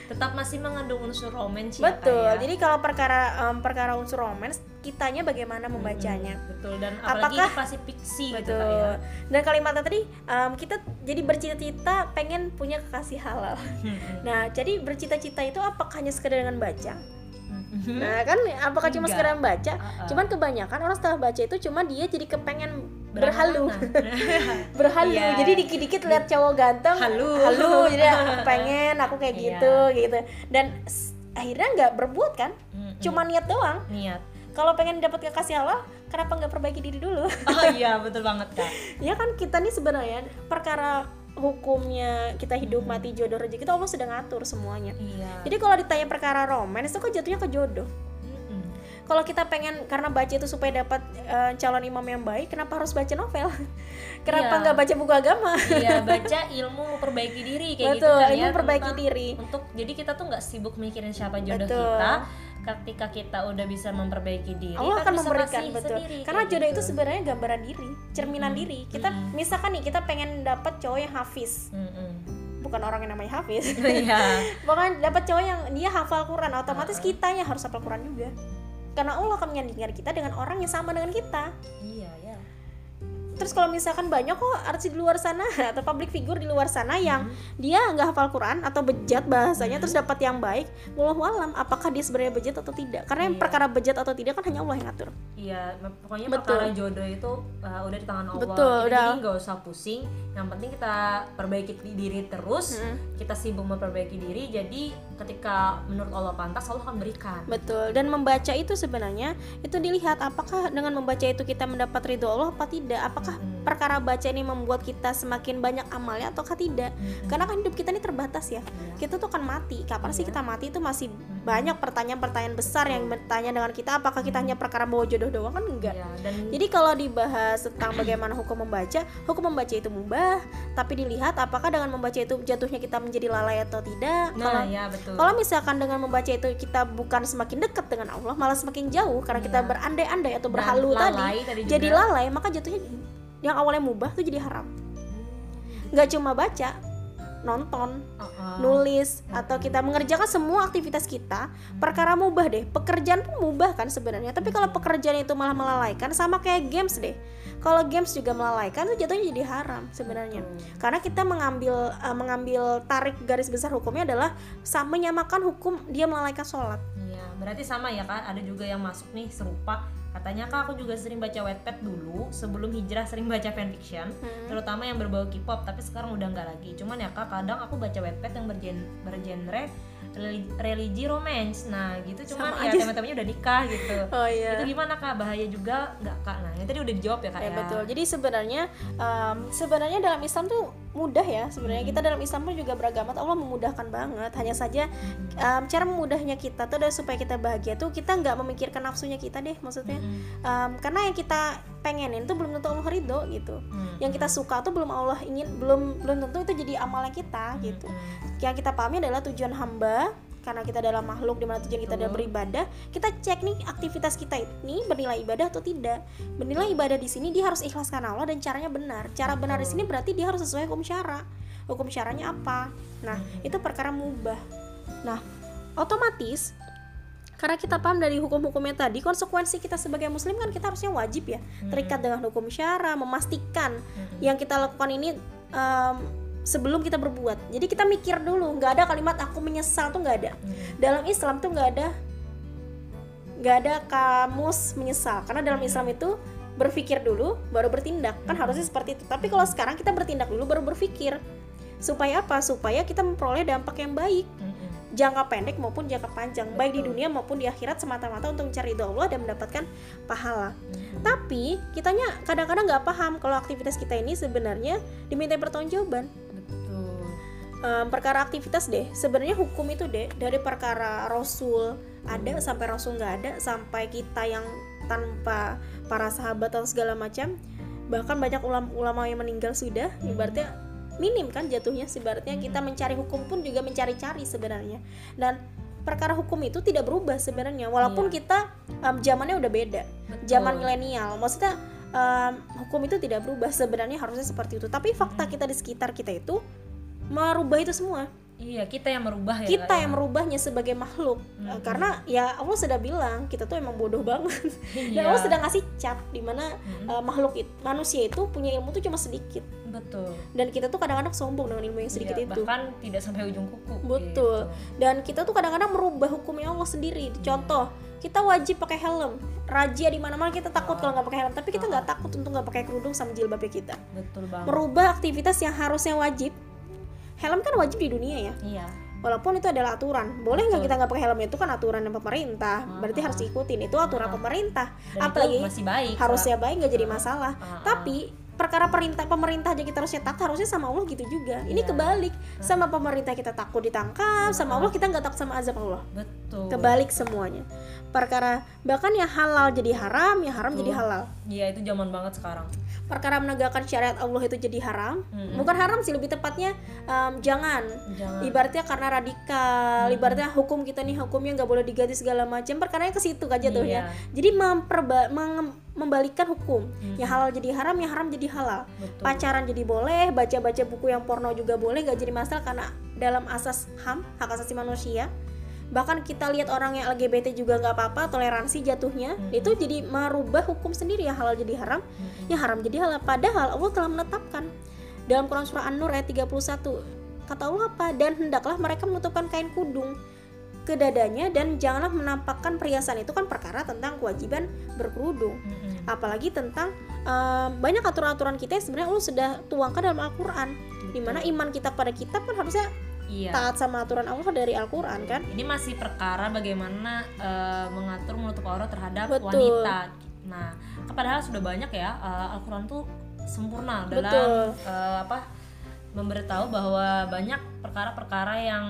Tetap masih mengandung unsur romance ya, betul ya? jadi kalau perkara em, perkara unsur romance kitanya bagaimana Mm-mm. membacanya Betul dan apalagi Apakah- ini pasti fiksi gitu betul Kak, ya. dan kalimatnya tadi em, kita jadi bercita-cita pengen punya kekasih halal Mm-mm. nah jadi bercita-cita itu apakah hanya sekedar dengan baca Mm-mm. Nah kan apakah cuma sekedar baca? Uh-uh. Cuman kebanyakan orang setelah baca itu cuma dia jadi kepengen berhalu, berhalu. Iya. Jadi dikit-dikit lihat cowok ganteng, Halu. halu. Jadi aku pengen, aku kayak Iya. gitu, gitu. Dan akhirnya nggak berbuat kan? Mm-mm. Cuma niat doang. niat. Kalau pengen dapat kekasih Allah, kenapa nggak perbaiki diri dulu? Oh iya betul banget kak. ya kan kita nih sebenarnya perkara hukumnya kita hidup mati jodoh rezeki itu Allah sudah ngatur semuanya. Iya. Jadi kalau ditanya perkara romance itu kan jatuhnya ke jodoh. Kalau kita pengen karena baca itu supaya dapat eh, calon imam yang baik kenapa harus baca novel kenapa Iya. nggak baca buku agama Iya baca ilmu memperbaiki diri kayak gitu betul kan ini ya. memperbaiki tentang- diri Untuk jadi kita tuh nggak sibuk mikirin siapa jodoh Betul. kita. Ketika kita udah bisa memperbaiki diri, Allah kan akan memberikan betul sendiri, karena jodoh gitu. itu sebenarnya gambaran diri cerminan Mm-mm. diri kita Mm-mm. misalkan nih kita pengen dapat cowok yang hafiz Mm-mm. bukan orang yang namanya hafiz Iya. bukan dapat cowok yang dia hafal Quran otomatis Uh-uh. kita yang harus hafal Quran juga karena Allah akan menyandingkan kita dengan orang yang sama dengan kita Iya ya. Terus kalau misalkan banyak kok artis di luar sana atau public figure di luar sana yang Hmm. dia nggak hafal Quran atau bejat bahasanya Hmm. terus dapat yang baik wallahu alam apakah dia sebenarnya bejat atau tidak karena yang Iya. perkara bejat atau tidak kan hanya Allah yang ngatur Iya, pokoknya Betul. perkara jodoh itu uh, udah di tangan Allah. Betul, kita udah. jadi nggak usah pusing. Yang penting kita perbaiki di- diri terus. Mm. Kita sibuk memperbaiki diri. Jadi ketika menurut Allah pantas, Allah akan berikan. betul dan membaca itu sebenarnya itu dilihat apakah dengan membaca itu kita mendapat ridho Allah apa tidak apakah Mm-mm. perkara baca ini membuat kita semakin banyak amalnya ataukah tidak Mm-mm. karena kan hidup kita ini terbatas ya kita tuh akan mati kapan sih Iya. kita mati itu masih. Banyak pertanyaan-pertanyaan besar yang bertanya dengan kita apakah kita hanya perkara bawa jodoh doang? Kan enggak. Iya, dan jadi kalau dibahas tentang bagaimana hukum membaca hukum membaca itu mubah tapi dilihat apakah dengan membaca itu jatuhnya kita menjadi lalai atau tidak? Nah kalau ya betul. kalau misalkan dengan membaca itu kita bukan semakin dekat dengan Allah malah semakin jauh karena kita Iya. berandai-andai atau berhalu tadi lalai tadi. jadi juga. lalai maka jatuhnya yang awalnya mubah tuh jadi haram. Nggak cuma baca nonton Uh-uh. nulis atau kita mengerjakan semua aktivitas kita perkara mubah deh pekerjaan pun mubah kan sebenarnya tapi kalau pekerjaan itu malah melalaikan sama kayak games deh kalau games juga melalaikan tuh jatuhnya jadi haram sebenarnya karena kita mengambil eh, mengambil tarik garis besar hukumnya adalah sa- menyamakan hukum dia melalaikan sholat Iya, berarti sama ya kak. Ada juga yang masuk nih serupa. Katanya kak aku juga sering baca Wattpad dulu sebelum hijrah sering baca fanfiction, Hmm. terutama yang berbau K-pop. Tapi sekarang udah nggak lagi. Cuman ya kak kadang aku baca Wattpad yang bergen bergenre religi, religi romance. Nah gitu. Cuman Sama ya teman-temannya udah nikah gitu. oh iya Itu gimana kak? Bahaya juga nggak kak? Nah ini tadi udah dijawab ya kak Ya ya. betul. Jadi sebenarnya em, sebenarnya dalam Islam tuh mudah ya. Sebenarnya kita dalam Islam pun juga beragama Allah memudahkan banget. Hanya saja em, cara memudahnya kita tuh adalah supaya kita bahagia tuh kita nggak memikirkan nafsunya kita deh maksudnya. Mm-mm. Em, karena yang kita pengenin tuh belum tentu Allah ridho gitu. Mm-mm. Yang kita suka tuh belum Allah ingin belum belum tentu itu jadi amalan kita gitu. Mm-mm. Yang kita pahami adalah tujuan hamba karena kita adalah makhluk di mana tujuan kita adalah beribadah, kita cek nih aktivitas kita ini bernilai ibadah atau tidak. Bernilai ibadah di sini dia harus ikhlas karena Allah dan caranya benar. Cara benar di sini berarti dia harus sesuai hukum syara. Hukum syaranya apa? Nah, itu perkara mubah. Nah, otomatis karena kita paham dari hukum-hukumnya tadi, konsekuensi kita sebagai muslim kan kita harusnya wajib ya terikat dengan hukum syara, memastikan Mm-mm. yang kita lakukan ini em, sebelum kita berbuat. Jadi kita mikir dulu, nggak ada kalimat aku menyesal tuh nggak ada. Mm-mm. Dalam Islam tuh nggak ada nggak ada kamus menyesal karena dalam Islam itu berpikir dulu baru bertindak kan harusnya seperti itu. Tapi kalau sekarang kita bertindak dulu baru berpikir supaya apa? Supaya kita memperoleh dampak yang baik. Jangka pendek maupun jangka panjang baik di Betul. dunia maupun di akhirat semata-mata untuk mencari ridho Allah dan mendapatkan pahala. Mm-mm. Tapi kitanya kadang-kadang nggak paham kalau aktivitas kita ini sebenarnya diminta pertanggungjawaban. Betul. Em, perkara aktivitas deh, sebenarnya hukum itu deh dari perkara Rasul ada sampai Rasul nggak ada sampai kita yang tanpa para sahabat atau segala macam bahkan banyak ulama-ulama yang meninggal sudah ibaratnya minim kan jatuhnya ibaratnya kita mencari hukum pun juga mencari-cari sebenarnya. Dan perkara hukum itu tidak berubah sebenarnya walaupun Iya. kita em, zamannya udah beda. Betul. zaman milenial maksudnya em, hukum itu tidak berubah sebenarnya harusnya seperti itu. Tapi fakta kita di sekitar kita itu merubah itu semua Iya kita yang merubah ya. kita Kak, ya? yang merubahnya sebagai makhluk Mhm. karena ya Allah sudah bilang kita tuh emang bodoh banget dan Iya. Allah sudah ngasih cap di mana Mhm. eh, makhluk itu manusia itu punya ilmu tuh cuma sedikit Betul. dan kita tuh kadang-kadang sombong dengan ilmu yang sedikit Iya, itu bahkan tidak sampai ujung kuku. Betul. gitu. dan kita tuh kadang-kadang merubah hukumnya Allah sendiri contoh kita wajib pakai helm razia di mana-mana kita takut kalau nggak pakai helm tapi kita nggak takut untuk nggak pakai kerudung sama jilbabnya kita Betul banget. merubah aktivitas yang harusnya wajib helm kan wajib di dunia ya Iya. walaupun itu adalah aturan boleh nggak kita nggak pakai helm itu kan aturan yang pemerintah berarti Ah. harus diikutin itu aturan Ah. pemerintah Dan apalagi masih baik. harusnya baik nggak jadi Ah. masalah Ah, ah. tapi perkara perintah pemerintah aja kita harusnya takut harusnya sama Allah gitu juga ini Iya. kebalik sama pemerintah kita takut ditangkap sama Ah. Allah kita nggak takut sama azab Allah Betul. kebalik semuanya perkara bahkan yang halal jadi haram yang haram Betul. jadi halal Iya itu zaman banget sekarang. Perkara menegakkan syariat Allah itu jadi haram Mm-mm. bukan haram sih lebih tepatnya em, jangan Jangan. ibaratnya karena radikal Hmm. ibaratnya hukum kita nih hukumnya nggak boleh diganti segala macam perkaranya ke situ kan jatuhnya Iya. jadi memperba menge- membalikan hukum Hmm. yang halal jadi haram yang haram jadi halal Betul. pacaran jadi boleh baca-baca buku yang porno juga boleh nggak jadi masalah karena dalam asas ham hak asasi manusia bahkan kita lihat orang yang LGBT juga nggak apa-apa toleransi jatuhnya Hmm. itu jadi merubah hukum sendiri yang halal jadi haram Mm-mm. yang haram jadi halal padahal Allah telah menetapkan dalam Quran surah An-Nur ayat 31 kata Allah apa dan hendaklah mereka menutupkan kain kudung ke dadanya dan janganlah menampakkan perhiasan itu kan perkara tentang kewajiban berkerudung Mm-mm. apalagi tentang em, banyak aturan-aturan kita yang sebenarnya Allah sudah tuangkan dalam Al-Quran di mana iman kita pada kitab kan harusnya Iya. taat sama aturan Allah dari Al-Quran kan Ini masih perkara bagaimana eh, mengatur menutup aurat terhadap Betul. wanita. Nah, padahal sudah banyak ya eh, Al-Qur'an tuh sempurna dalam Betul. eh, apa memberitahu bahwa banyak perkara-perkara yang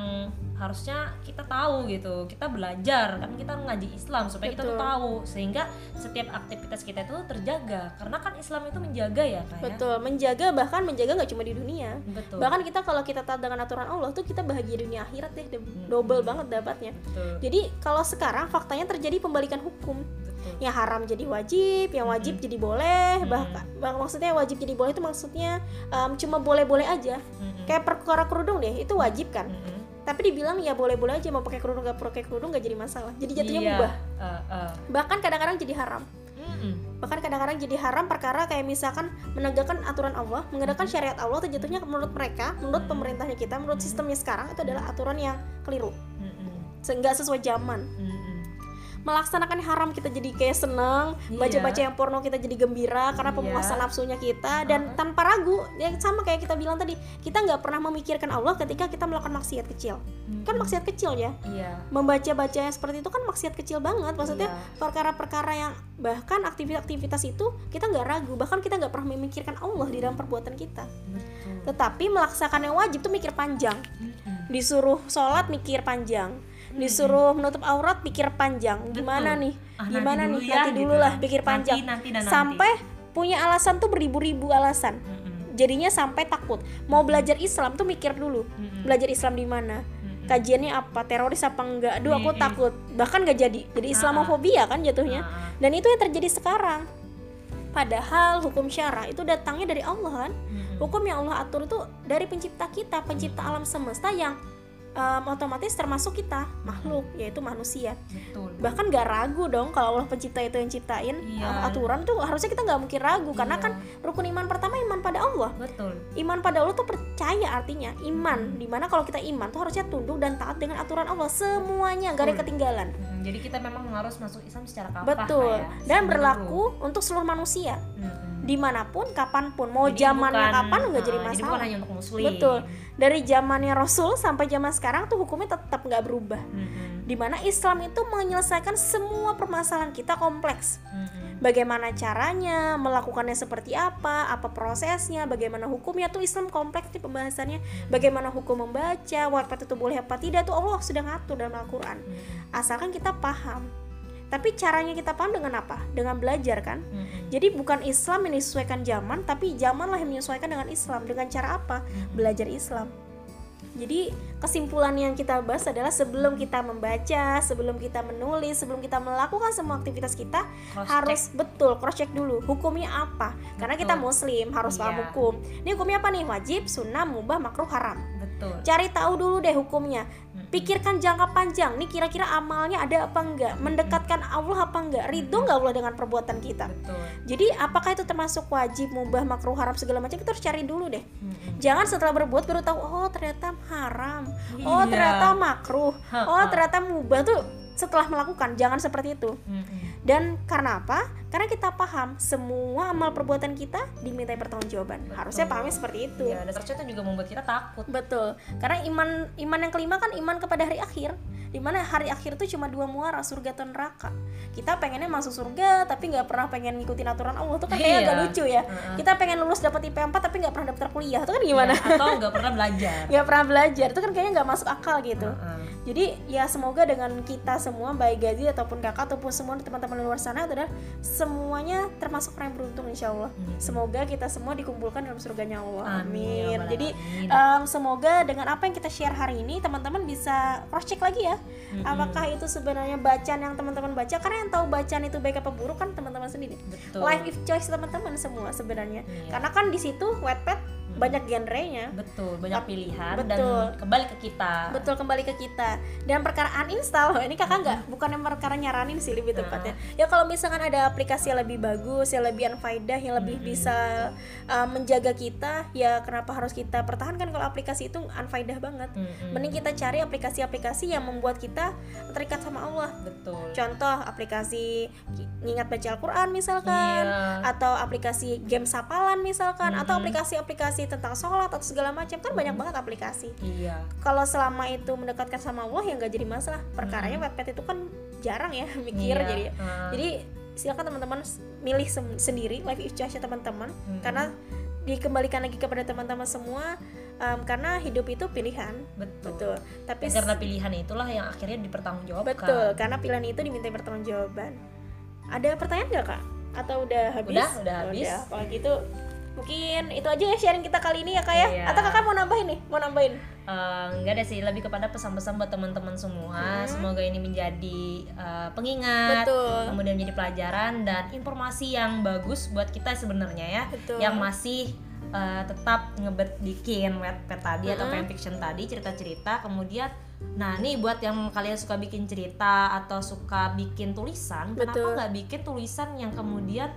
harusnya kita tahu gitu. Kita belajar kan kita ngaji Islam supaya kita tuh Betul. tahu. Sehingga setiap aktivitas kita itu terjaga. Karena kan Islam itu menjaga ya kak ya? betul menjaga bahkan menjaga nggak cuma di dunia. Betul. Bahkan kita kalau kita taat dengan aturan Allah tuh kita bahagia dunia akhirat deh double banget dapatnya. Betul. Jadi kalau sekarang faktanya terjadi pembalikan hukum betul yang haram jadi wajib, yang wajib jadi boleh, Mm-mm. bahkan bah- maksudnya wajib jadi boleh itu maksudnya em, cuma boleh-boleh aja. Mm-mm. Kayak perkara kerudung deh, itu wajib kan. Mm-mm. Tapi dibilang ya boleh-boleh aja mau pakai kerudung gak pakai kerudung gak jadi masalah. Jadi jatuhnya Iya. mubah. Uh, uh. Bahkan kadang-kadang jadi haram. Mm-mm. Bahkan kadang-kadang jadi haram perkara kayak misalkan menegakkan aturan Allah, menegakkan Mm-hmm. syariat Allah itu jatuhnya menurut mereka, menurut pemerintahnya kita, menurut Mm-hmm. sistemnya sekarang itu adalah aturan yang keliru. Mm-mm. Nggak sesuai zaman. Mm-mm. Melaksanakan haram kita jadi kayak seneng Iya. baca-baca yang porno kita jadi gembira karena Iya. pemuasan nafsunya kita dan tanpa ragu. Ya sama kayak kita bilang tadi kita nggak pernah memikirkan Allah ketika kita melakukan maksiat kecil. Kan Mm-mm. maksiat kecil ya. Iya. Membaca-baca yang seperti itu kan maksiat kecil banget. Maksudnya perkara-perkara yang bahkan aktivitas-aktivitas itu kita nggak ragu. Bahkan kita nggak pernah memikirkan Allah di dalam perbuatan kita. Betul. Tetapi melaksanakan yang wajib tuh mikir panjang. Mm-mm. disuruh sholat mikir panjang disuruh menutup aurat pikir panjang. Gimana Betul. nih? Ah, nanti gimana dulu nih? ya, nanti gitu. dulu lah kan. pikir Nanti, panjang. nanti, nanti. sampai punya alasan tuh beribu-ribu alasan. Mm-mm. jadinya sampai takut. Mau belajar Islam tuh mikir dulu Mm-mm. belajar Islam di mana? Kajiannya apa? Teroris apa enggak? Aduh aku takut. Bahkan gak jadi. Jadi Islamofobia kan jatuhnya. Ah, dan itu yang terjadi sekarang. Padahal hukum syara itu datangnya dari Allah kan? Hukum yang Allah atur itu dari pencipta kita pencipta alam semesta yang em, otomatis termasuk kita makhluk yaitu manusia betul bahkan gak ragu dong kalau Allah pencipta itu yang ciptain Iya. aturan tuh harusnya kita nggak mungkin ragu karena Iya. kan rukun iman pertama iman pada Allah betul iman pada Allah tuh percaya artinya iman di mana kalau kita iman tuh harusnya tunduk dan taat dengan aturan Allah semuanya gak ada Betul. ketinggalan Mm-mm. jadi kita memang harus masuk Islam secara kafah betul ya. dan berlaku untuk seluruh manusia Mm-mm. Di mana pun kapan pun. Mau Jadi zamannya bukan- kapan nggak jadi ah, jadi bukan masalah. hanya untuk muslim. Betul. dari zamannya Rasul sampai zaman sekarang tuh hukumnya tetap nggak berubah. Mm-mm. di mana Islam itu menyelesaikan semua permasalahan kita kompleks. Mm-mm. bagaimana caranya melakukannya seperti apa apa prosesnya bagaimana hukumnya tuh Islam kompleks nih pembahasannya. Bagaimana hukum membaca wapat itu boleh apa tidak tuh Allah sudah ngatur dalam Al-Quran. Mm-mm. asalkan kita paham. Tapi caranya kita paham dengan apa? Dengan belajar kan. Jadi bukan Islam yang disesuaikan zaman tapi zamanlah yang menyesuaikan dengan Islam dengan cara apa belajar Islam jadi kesimpulan yang kita bahas adalah sebelum kita membaca, sebelum kita menulis, sebelum kita melakukan semua aktivitas kita Cross harus betul cross check dulu hukumnya apa. Karena kita Betul. muslim harus paham Iya. hukum. Ini hukumnya apa nih? Wajib, sunnah, mubah, makruh, haram. Betul Cari tahu dulu deh hukumnya. Pikirkan jangka panjang. Nih kira-kira amalnya ada apa enggak? Mendekatkan Allah apa enggak? Ridho enggak Allah dengan perbuatan kita? betul Jadi apakah itu termasuk wajib, mubah, makruh, haram segala macam? Kita harus cari dulu deh. Jangan setelah berbuat baru tahu oh ternyata haram. Oh Iya. ternyata makruh. Oh ternyata mubah tuh setelah melakukan. Jangan seperti itu. Mm-mm. Dan karena apa? Karena kita paham semua amal perbuatan kita dimintai pertanggungjawaban. Betul. Harusnya pahamnya seperti itu. Iya, dan ternyata juga membuat kita takut Betul. Karena iman iman yang kelima kan iman kepada hari akhir. Di mana hari akhir itu cuma dua muara surga atau neraka. Kita pengennya masuk surga tapi nggak pernah pengen ngikutin aturan Allah tuh kan kayaknya Iya. agak lucu ya. Kita pengen lulus dapat IP 4 tapi nggak pernah daftar kuliah. Itu kan gimana? Ya, atau nggak pernah belajar nggak pernah belajar itu kan kayaknya nggak masuk akal gitu jadi ya semoga dengan kita semua baik gaji ataupun kakak ataupun semua teman-teman di luar sana adalah semuanya termasuk orang yang beruntung insya Allah Hmm. semoga kita semua dikumpulkan dalam surganya Allah Amin, ya amin jadi Alamin. em, semoga dengan apa yang kita share hari ini teman-teman bisa cross check lagi ya Mm-mm. apakah itu sebenarnya bacaan yang teman-teman baca karena yang tahu bacaan itu baik apa buruk kan teman-teman sendiri betul life is choice teman-teman semua sebenarnya Iya. karena kan di situ Wattpad banyak genrenya. Betul banyak pilihan betul. dan kembali ke kita. Betul kembali ke kita. Dan perkara uninstall ini kakak nggak? Bukan yang perkara nyaranin sih lebih tepatnya. Ya kalau misalkan ada aplikasi yang lebih bagus yang lebih unfaedah yang lebih bisa uh, menjaga kita ya kenapa harus kita pertahankan kalau aplikasi itu unfaedah banget? Mm-mm. mending kita cari aplikasi-aplikasi yang membuat kita terikat sama Allah. Betul. Contoh aplikasi ngingat baca Al-Quran misalkan Iya. atau aplikasi game sapalan misalkan atau Mm-mm. Aplikasi-aplikasi tentang sholat atau segala macam kan banyak banget aplikasi. Iya. Kalau selama itu mendekatkan sama Allah ya nggak jadi masalah. Perkaranya Wattpad itu kan jarang ya mikir Iya. jadi Heeh. jadi silakan teman-teman milih sem- sendiri life is choice teman-teman. Mm-mm. karena dikembalikan lagi kepada teman-teman semua em, karena hidup itu pilihan. Betul, betul. Tapi Dan karena pilihan itulah yang akhirnya dipertanggungjawabkan. Betul karena pilihan itu diminta pertanggungjawaban. Ada pertanyaan nggak kak? Atau udah habis? Udah, udah habis. kalau gitu mungkin itu aja ya sharing kita kali ini ya kak ya. Iya. atau kakak mau nambahin nih? Mau nambahin? Eh, enggak ada sih lebih kepada pesan-pesan buat teman-teman semua. Semoga ini menjadi eh, pengingat betul. kemudian menjadi pelajaran dan informasi yang bagus buat kita sebenarnya ya. Betul. yang masih eh, tetap ngebet bikin wetpad tadi atau fanfiction tadi cerita-cerita. Kemudian nah nih buat yang kalian suka bikin cerita atau suka bikin tulisan Betul. kenapa nggak bikin tulisan yang kemudian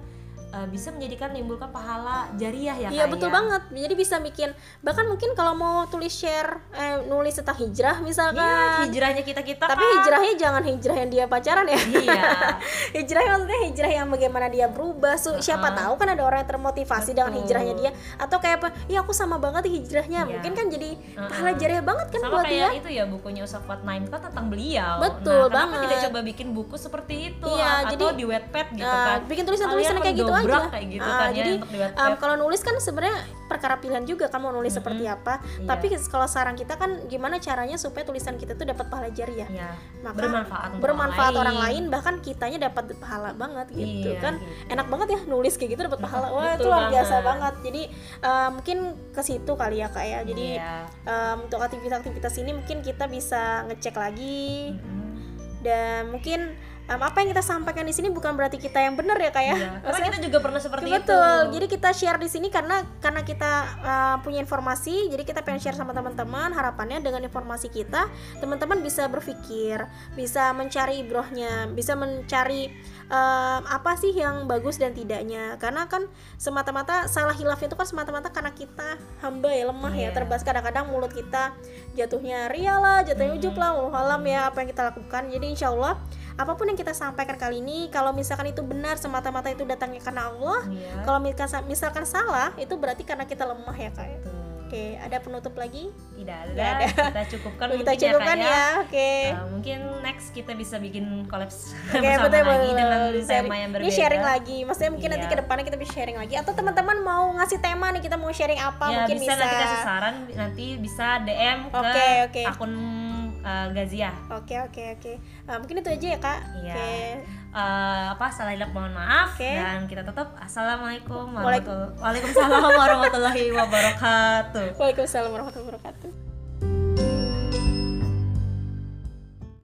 eh, bisa menjadikan menimbulkan pahala jariah ya Iya betul ya? banget. Jadi bisa bikin bahkan mungkin kalau mau tulis share eh, nulis tentang hijrah misalkan. Iya, hijrahnya kita kita Tapi hijrahnya jangan hijrah yang dia pacaran ya. iya hijrah maksudnya hijrah yang bagaimana dia berubah. Su- siapa tahu kan ada orang yang termotivasi dengan Betul. hijrahnya dia atau kayak apa? Ya aku sama banget hijrahnya. Iya. Mungkin kan jadi pahala jariah banget kan sama buat kayak dia. itu ya bukunya Ustaz Fuad Naim kan tentang beliau Betul nah, banget. tidak coba bikin buku seperti itu Iya, atau jadi, di Wattpad gitu Nah, kan bikin tulisan-tulisan kayak gitu aja. Kayak gitu Ah, kan ya jadi untuk Wattpad um, kalau nulis kan sebenarnya perkara pilihan juga kan mau nulis seperti apa. Iya. Tapi kalau saran kita kan gimana caranya supaya tulisan kita tuh dapat pahala jariah. ya Maka bermanfaat untuk bermanfaat orang orang lain bahkan kitanya dapat pahala banget gitu Iya, kan gitu. enak banget ya nulis kayak gitu dapat pahala wah itu luar biasa banget. banget jadi eh, mungkin ke situ kali ya kak ya jadi Iya. em, untuk aktivitas-aktivitas ini mungkin kita bisa ngecek lagi Mm-mm. dan mungkin em, apa yang kita sampaikan di sini bukan berarti kita yang benar ya kak ya? Iya, karena Maksudnya- kita juga pernah seperti betul. itu. Jadi kita share di sini karena karena kita uh, punya informasi jadi kita pengen share sama teman-teman harapannya dengan informasi kita teman-teman bisa berpikir bisa mencari ibrohnya bisa mencari um, apa sih yang bagus dan tidaknya. Karena kan semata-mata salah hilaf itu kan semata-mata karena kita hamba ya lemah ya Iya. terbas. Kadang-kadang mulut kita jatuhnya ria lah jatuhnya ujub lah wallahu alam ya apa yang kita lakukan. Jadi insya Allah apa pun yang kita sampaikan kali ini kalau misalkan itu benar semata-mata itu datangnya karena Allah Iya. kalau misalkan, misalkan salah itu berarti karena kita lemah ya kak ya. Betul. oke ada penutup lagi tidak ada, Nggak ada. kita cukupkan kita mungkin cukupkan ya, ya, ya. oke Uh, mungkin next kita bisa bikin kolaps Oke, bersama betul, lagi betul. dengan Sharing. tema yang berbeda Ini sharing lagi, maksudnya mungkin nanti Iya. ke depannya kita bisa sharing lagi atau teman-teman mau ngasih tema nih kita mau sharing apa ya mungkin bisa, bisa. nanti kasih saran nanti bisa DM ke Oke, oke. akun uh, Gazia Oke oke oke. Ah, mungkin itu aja ya kak. Iya. Oke. Uh, apa salah hilap mohon maaf Oke. dan kita tetap assalamualaikum Waalaikumsalam warahmatullahi wabarakatuh Waalaikumsalam warahmatullahi wabarakatuh.